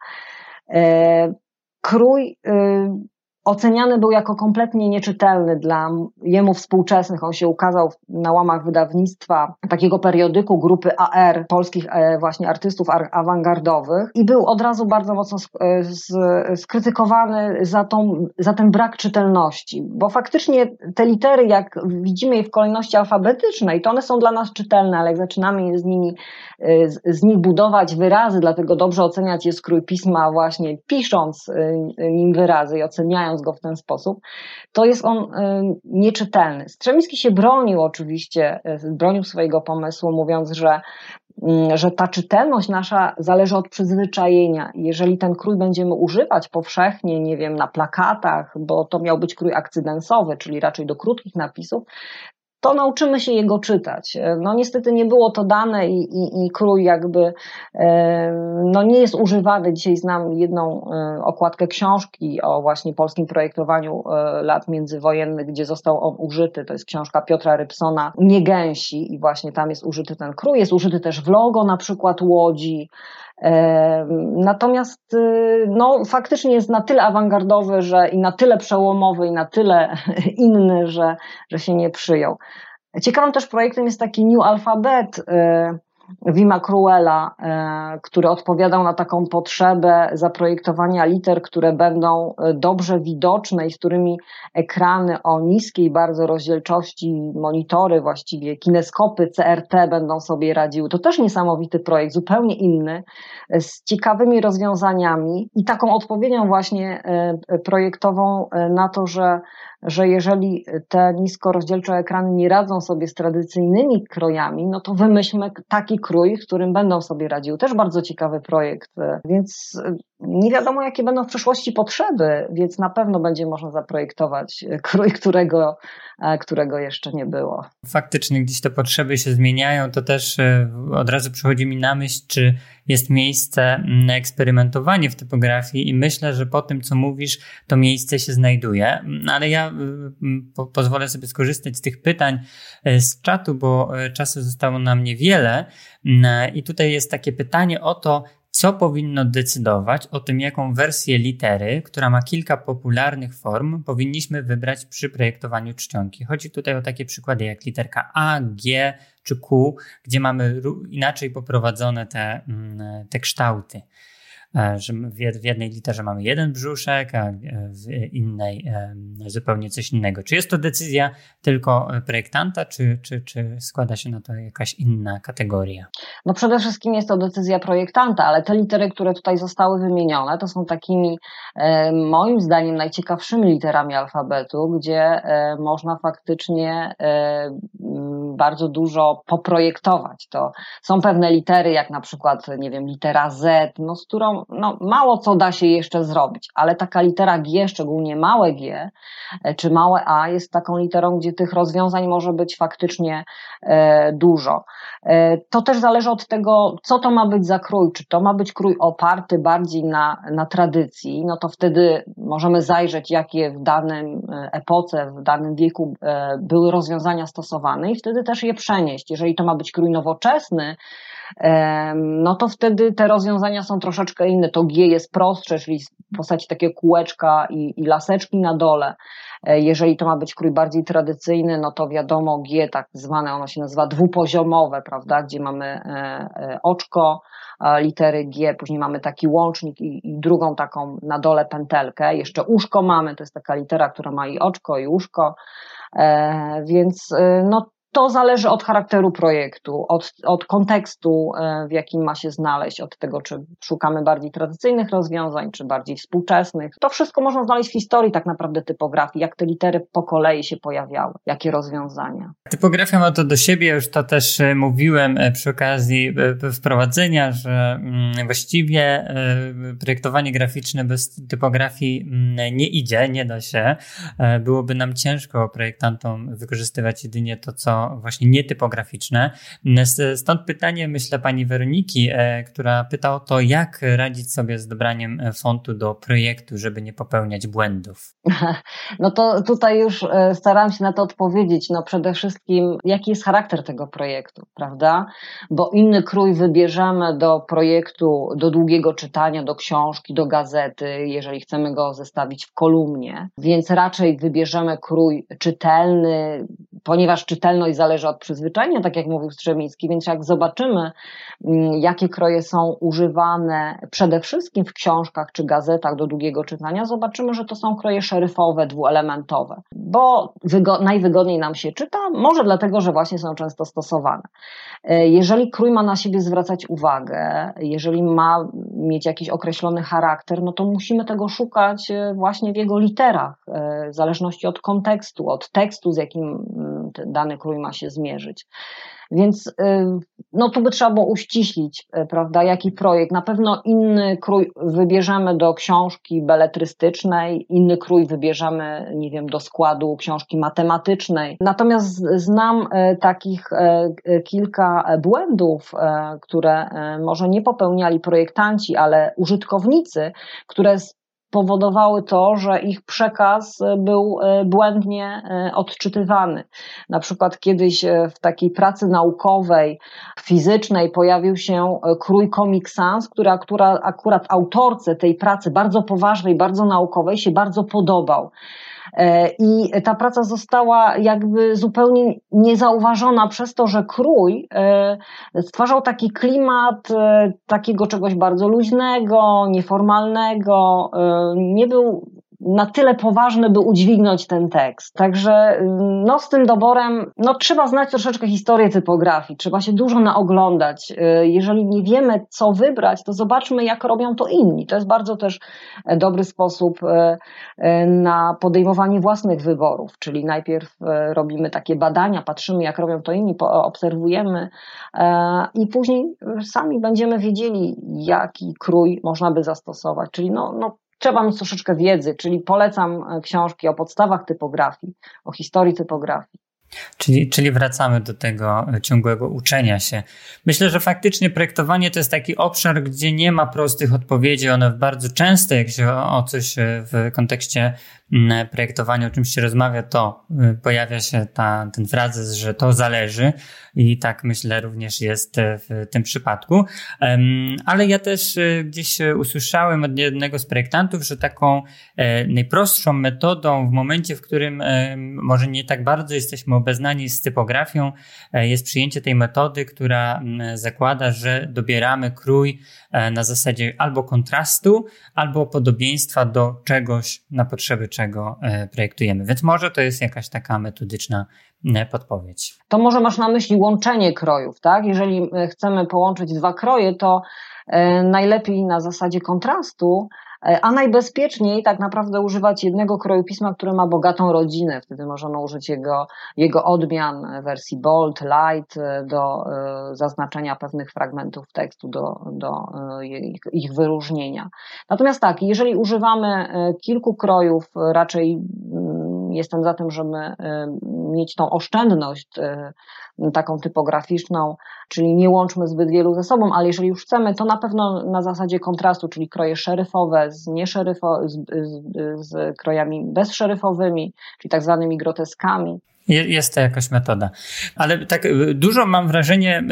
krój y, oceniany był jako kompletnie nieczytelny dla jemu współczesnych. On się ukazał na łamach wydawnictwa takiego periodyku grupy AR, polskich e, właśnie artystów awangardowych i był od razu bardzo mocno e, skrytykowany za, tą, za ten brak czytelności, bo faktycznie te litery, jak widzimy je w kolejności alfabetycznej, to one są dla nas czytelne, ale jak zaczynamy z nimi, e, z nich budować wyrazy, dlatego dobrze oceniać je skrój pisma właśnie pisząc nim wyrazy i oceniając oceniając go w ten sposób, to jest on y, nieczytelny. Strzemiński się bronił oczywiście, y, bronił swojego pomysłu, mówiąc, że mm, że ta czytelność nasza zależy od przyzwyczajenia. Jeżeli ten krój będziemy używać powszechnie, nie wiem, na plakatach, bo to miał być krój akcydensowy, czyli raczej do krótkich napisów, to nauczymy się jego czytać. No niestety nie było to dane i, i, i krój jakby e, no nie jest używany. Dzisiaj znam jedną e, okładkę książki o właśnie polskim projektowaniu e, lat międzywojennych, gdzie został on użyty. To jest książka Piotra Rybsona Niegęsi i właśnie tam jest użyty ten krój. Jest użyty też w logo na przykład Łodzi. Natomiast no, faktycznie jest na tyle awangardowy, że i na tyle przełomowy, i na tyle inny, że, że się nie przyjął. Ciekawym też projektem jest taki New Alphabet y, Wima Cruella, y, który odpowiadał na taką potrzebę zaprojektowania liter, które będą y, dobrze widoczne i z którymi ekrany o niskiej bardzo rozdzielczości, monitory właściwie, kineskopy CRT będą sobie radziły. To też niesamowity projekt, zupełnie inny, z ciekawymi rozwiązaniami i taką odpowiedzią właśnie projektową na to, że że jeżeli te niskorozdzielcze ekrany nie radzą sobie z tradycyjnymi krojami, no to wymyślmy taki krój, w którym będą sobie radziły. Też bardzo ciekawy projekt, więc nie wiadomo, jakie będą w przyszłości potrzeby, więc na pewno będzie można zaprojektować krój, którego, którego jeszcze nie było. Faktycznie gdzieś te potrzeby się zmieniają, to też e, od razu przychodzi mi na myśl, czy jest miejsce na eksperymentowanie w typografii i myślę, że po tym, co mówisz, to miejsce się znajduje. Ale ja y, po, pozwolę sobie skorzystać z tych pytań e, z czatu, bo e, czasu zostało nam niewiele. I tutaj jest takie pytanie o to, co powinno decydować o tym, jaką wersję litery, która ma kilka popularnych form, powinniśmy wybrać przy projektowaniu czcionki. Chodzi tutaj o takie przykłady jak literka A, G czy Q, gdzie mamy inaczej poprowadzone te, mm, te kształty. E, że w jednej literze mamy jeden brzuszek, a w innej zupełnie coś innego. Czy jest to decyzja tylko projektanta, czy, czy, czy składa się na to jakaś inna kategoria? No przede wszystkim jest to decyzja projektanta, ale te litery, które tutaj zostały wymienione, to są takimi e, moim zdaniem najciekawszymi literami alfabetu, gdzie e, można faktycznie bardzo dużo poprojektować. To są pewne litery, jak na przykład, nie wiem, litera Z, no, z którą no, mało co da się jeszcze zrobić, ale taka litera G, szczególnie małe G e, czy małe A, jest taką literą, gdzie tych rozwiązań może być faktycznie e, dużo. E, to też zależy od tego, co to ma być za krój. Czy to ma być krój oparty bardziej na, na tradycji, no to wtedy możemy zajrzeć, jakie w danym epoce, w danym wieku były rozwiązania stosowane i wtedy też je przenieść. Jeżeli to ma być krój nowoczesny, no to wtedy te rozwiązania są troszeczkę inne. To G jest prostsze, czyli w postaci takiego kółeczka i, i laseczki na dole. E, jeżeli to ma być krój bardziej tradycyjny, no to wiadomo, G tak zwane, ono się nazywa dwupoziomowe, prawda, gdzie mamy e, e, oczko, litery G, później mamy taki łącznik i, i, drugą taką na dole pętelkę. Jeszcze uszko mamy, to jest taka litera, która ma i oczko, i uszko. Więc no, to zależy od charakteru projektu, od, od kontekstu, e, w jakim ma się znaleźć, od tego, czy szukamy bardziej tradycyjnych rozwiązań, czy bardziej współczesnych. To wszystko można znaleźć w historii tak naprawdę typografii, jak te litery po kolei się pojawiały, jakie rozwiązania. Typografia ma to do siebie, już to też e, mówiłem e, przy okazji wprowadzenia, że mm, właściwie projektowanie graficzne bez typografii mm, nie idzie, nie da się. Byłoby nam ciężko projektantom wykorzystywać jedynie to, co właśnie nietypograficzne. Stąd pytanie, myślę, pani Weroniki, e, która pyta o to, jak radzić sobie z dobraniem e, fontu do projektu, żeby nie popełniać błędów. No to tutaj już e, staram się na to odpowiedzieć. No przede wszystkim, jaki jest charakter tego projektu, prawda? Bo inny krój wybierzemy do projektu, do długiego czytania, do książki, do gazety, jeżeli chcemy go zestawić w kolumnie, więc raczej wybierzemy krój czytelny, ponieważ czytelność zależy od przyzwyczajenia, tak jak mówił Strzemiński, więc jak zobaczymy, mm, jakie kroje są używane przede wszystkim w książkach czy gazetach do długiego czytania, zobaczymy, że to są kroje szeryfowe, dwuelementowe, bo najwygodniej nam się czyta, może dlatego, że właśnie są często stosowane. E, jeżeli krój ma na siebie zwracać uwagę, jeżeli ma mieć jakiś określony charakter, no to musimy tego szukać e, właśnie w jego literach, e, w zależności od kontekstu, od tekstu, z jakim dany krój ma się zmierzyć. Więc y, no tu by trzeba było uściślić, y, prawda, jaki projekt. Na pewno inny krój wybierzemy do książki beletrystycznej, inny krój wybierzemy, nie wiem, do składu książki matematycznej. Natomiast znam y, takich kilka błędów, które może nie popełniali projektanci, ale użytkownicy, które powodowały to, że ich przekaz był e, błędnie e, odczytywany. Na przykład kiedyś e, w takiej pracy naukowej, fizycznej pojawił się krój Comic Sans, który akurat, akurat autorce tej pracy bardzo poważnej, bardzo naukowej się bardzo podobał. E, I ta praca została jakby zupełnie niezauważona przez to, że krój e, stwarzał taki klimat e, takiego czegoś bardzo luźnego, nieformalnego, nie był na tyle poważny, by udźwignąć ten tekst. Także no, z tym doborem no, trzeba znać troszeczkę historię typografii, trzeba się dużo naoglądać. Y, jeżeli nie wiemy, co wybrać, to zobaczmy, jak robią to inni. To jest bardzo też e, dobry sposób e, e, na podejmowanie własnych wyborów, czyli najpierw robimy takie badania, patrzymy, jak robią to inni, obserwujemy i później sami będziemy wiedzieli, jaki krój można by zastosować. Czyli no, no trzeba mieć troszeczkę wiedzy, czyli polecam e, książki o podstawach typografii, o historii typografii. Czyli, czyli wracamy do tego e, ciągłego uczenia się. Myślę, że faktycznie projektowanie to jest taki obszar, gdzie nie ma prostych odpowiedzi. One bardzo często, jak się o coś e, w kontekście projektowania o czymś się rozmawia, to pojawia się ta, ten frazes, że to zależy i tak myślę również jest w tym przypadku. Ale ja też e, gdzieś usłyszałem od jednego z projektantów, że taką e, najprostszą metodą w momencie, w którym e, może nie tak bardzo jesteśmy obeznani z typografią, jest przyjęcie tej metody, która zakłada, że dobieramy krój na zasadzie albo kontrastu, albo podobieństwa do czegoś, na potrzeby czego projektujemy. Więc może to jest jakaś taka metodyczna podpowiedź. To może masz na myśli łączenie krojów, tak? Jeżeli e, chcemy połączyć dwa kroje, to e, najlepiej na zasadzie kontrastu, e, a najbezpieczniej tak naprawdę używać jednego kroju pisma, który ma bogatą rodzinę. Wtedy możemy użyć jego, jego odmian wersji bold, light do zaznaczenia pewnych fragmentów tekstu, do, do ich, ich wyróżnienia. Natomiast tak, jeżeli używamy kilku krojów, raczej mm, jestem za tym, żeby mieć tą oszczędność taką typograficzną, czyli nie łączmy zbyt wielu ze sobą, ale jeżeli już chcemy, to na pewno na zasadzie kontrastu, czyli kroje szeryfowe z, nieszeryfo, z, z, z krojami bezszeryfowymi, czyli tak zwanymi groteskami. Jest to jakaś metoda. Ale tak y, dużo mam wrażenie,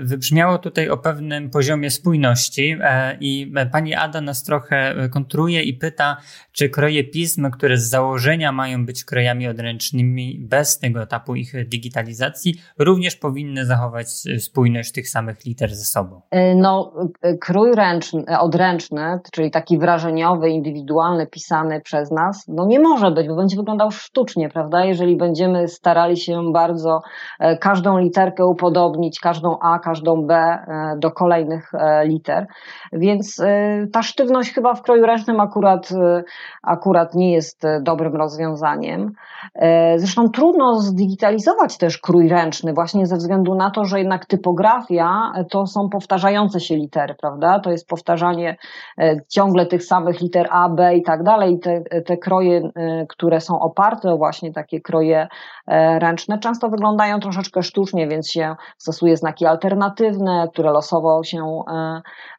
y, wybrzmiało tutaj o pewnym poziomie spójności e, i pani Ada nas trochę kontruje i pyta, czy kroje pism, które z założenia mają być krojami odręcznymi bez tego etapu ich digitalizacji, również powinny zachować spójność tych samych liter ze sobą? E, no, e, krój ręczny, odręczny, czyli taki wrażeniowy, indywidualny, pisany przez nas, no nie może być, bo będzie wyglądał sztucznie, prawda? Jeżeli będziemy starali się bardzo każdą literkę upodobnić, każdą A, każdą B do kolejnych liter. Więc ta sztywność chyba w kroju ręcznym akurat, akurat nie jest dobrym rozwiązaniem. Zresztą trudno zdigitalizować też krój ręczny, właśnie ze względu na to, że jednak typografia to są powtarzające się litery, prawda? To jest powtarzanie ciągle tych samych liter A, B i tak dalej. Te, te kroje, które są oparte o właśnie takie kroje ręczne, często wyglądają troszeczkę sztucznie, więc się stosuje znaki alternatywne, które losowo się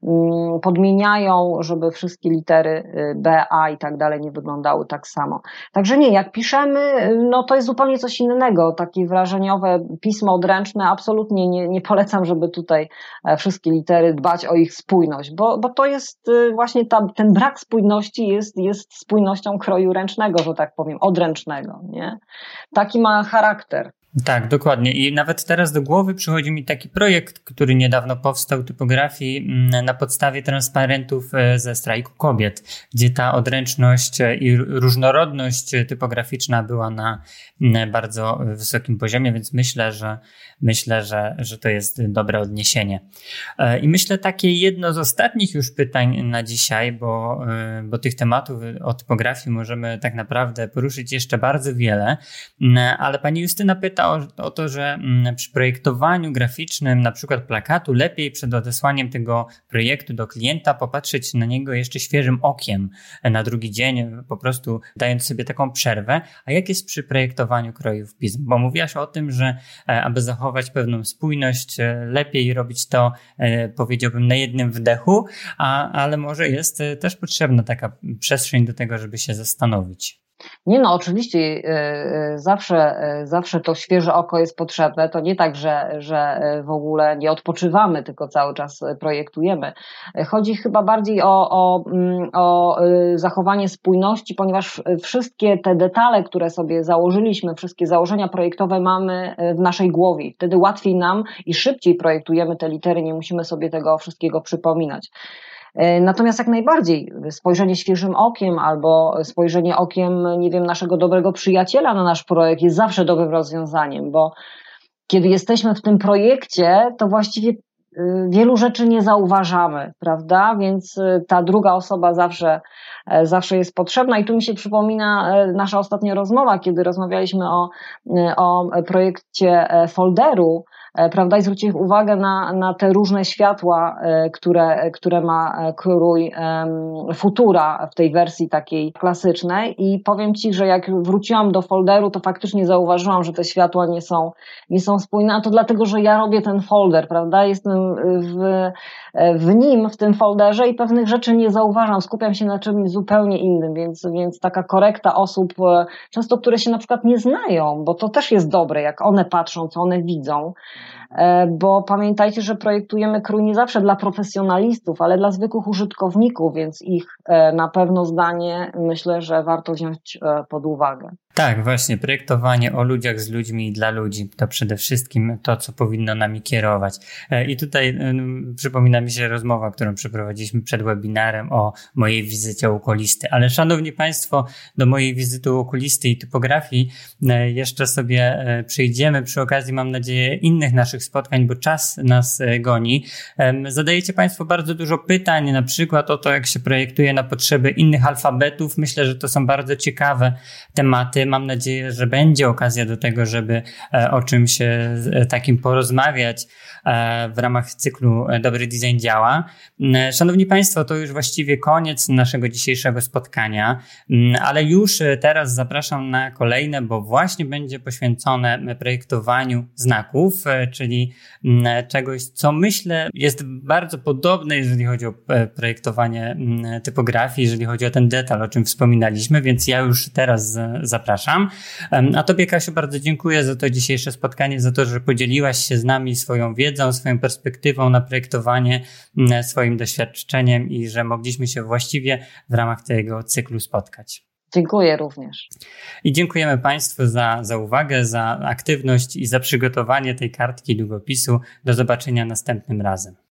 mm, podmieniają, żeby wszystkie litery y, B, A i tak dalej nie wyglądały tak samo. Także nie, jak piszemy, no to jest zupełnie coś innego. Takie wrażeniowe pismo odręczne, absolutnie nie, nie polecam, żeby tutaj e, wszystkie litery dbać o ich spójność, bo, bo to jest y, właśnie ta, ten brak spójności jest, jest spójnością kroju ręcznego, że tak powiem, odręcznego. Nie? Taki ma charakter. Tak, dokładnie. I nawet teraz do głowy przychodzi mi taki projekt, który niedawno powstał typografii mm, na podstawie transparentów e, ze strajku kobiet, gdzie ta odręczność e, i różnorodność typograficzna była na bardzo wysokim poziomie, więc myślę, że myślę, że, że to jest dobre odniesienie. E, I myślę takie jedno z ostatnich już pytań na dzisiaj, bo, bo tych tematów o typografii możemy tak naprawdę poruszyć jeszcze bardzo wiele, ale pani Justyna pyta, pyta o, o, to, że mm, przy projektowaniu graficznym, na przykład plakatu, lepiej przed odesłaniem tego projektu do klienta popatrzeć na niego jeszcze świeżym okiem na drugi dzień, po prostu dając sobie taką przerwę. A jak jest przy projektowaniu krojów pism? Bo mówiłaś o tym, że e, aby zachować pewną spójność, e, lepiej robić to, e, powiedziałbym, na jednym wdechu, a, ale może jest też potrzebna taka przestrzeń do tego, żeby się zastanowić. Nie no, oczywiście e, e, zawsze, e, zawsze to świeże oko jest potrzebne. To nie tak, że, że w ogóle nie odpoczywamy, tylko cały czas projektujemy. Chodzi chyba bardziej o, o, mm, o zachowanie spójności, ponieważ wszystkie te detale, które sobie założyliśmy, wszystkie założenia projektowe mamy w naszej głowie. Wtedy łatwiej nam i szybciej projektujemy te litery, nie musimy sobie tego wszystkiego przypominać. E, natomiast jak najbardziej spojrzenie świeżym okiem albo spojrzenie okiem, nie wiem, naszego dobrego przyjaciela na nasz projekt jest zawsze dobrym rozwiązaniem, bo kiedy jesteśmy w tym projekcie, to właściwie y, wielu rzeczy nie zauważamy, prawda? Więc y, ta druga osoba zawsze, e, zawsze jest potrzebna. I tu mi się przypomina e, nasza ostatnia rozmowa, kiedy rozmawialiśmy o, o projekcie folderu prawda? I zwróćcie uwagę na, na te różne światła, e, które, które ma e, krój Futura w tej wersji takiej klasycznej. I powiem Ci, że jak wróciłam do folderu, to faktycznie zauważyłam, że te światła nie są, nie są spójne, a to dlatego, że ja robię ten folder, prawda? Jestem w, w nim, w tym folderze i pewnych rzeczy nie zauważam, skupiam się na czymś zupełnie innym, więc, więc taka korekta osób, często które się na przykład nie znają, bo to też jest dobre, jak one patrzą, co one widzą, E, bo pamiętajcie, że projektujemy krój nie zawsze dla profesjonalistów, ale dla zwykłych użytkowników, więc ich e, na pewno zdanie myślę, że warto wziąć e, pod uwagę. Tak, właśnie, projektowanie o ludziach z ludźmi i dla ludzi to przede wszystkim to, co powinno nami kierować. I tutaj przypomina mi się rozmowa, którą przeprowadziliśmy przed webinarem o mojej wizycie u okulisty. Ale szanowni Państwo, do mojej wizyty u okulisty i typografii jeszcze sobie przyjdziemy przy okazji, mam nadzieję, innych naszych spotkań, bo czas nas e, goni. Zadajecie Państwo bardzo dużo pytań, na przykład o to, jak się projektuje na potrzeby innych alfabetów. Myślę, że to są bardzo ciekawe tematy. Mam nadzieję, że będzie okazja do tego, żeby e, o czymś e, takim porozmawiać w ramach cyklu Dobry Design Działa. Szanowni Państwo, to już właściwie koniec naszego dzisiejszego spotkania, ale już teraz zapraszam na kolejne, bo właśnie będzie poświęcone projektowaniu znaków, czyli mm, czegoś, co myślę jest bardzo podobne, jeżeli chodzi o e, projektowanie mm, typografii, jeżeli chodzi o ten detal, o czym wspominaliśmy, więc ja już teraz zapraszam. A Tobie, Kasiu, bardzo dziękuję za to dzisiejsze spotkanie, za to, że podzieliłaś się z nami swoją wiedzą, swoją perspektywą na projektowanie, mm, swoim doświadczeniem i że mogliśmy się właściwie w ramach tego cyklu spotkać. Dziękuję również. I dziękujemy Państwu za, za uwagę, za aktywność i za przygotowanie tej kartki długopisu. Do zobaczenia następnym razem.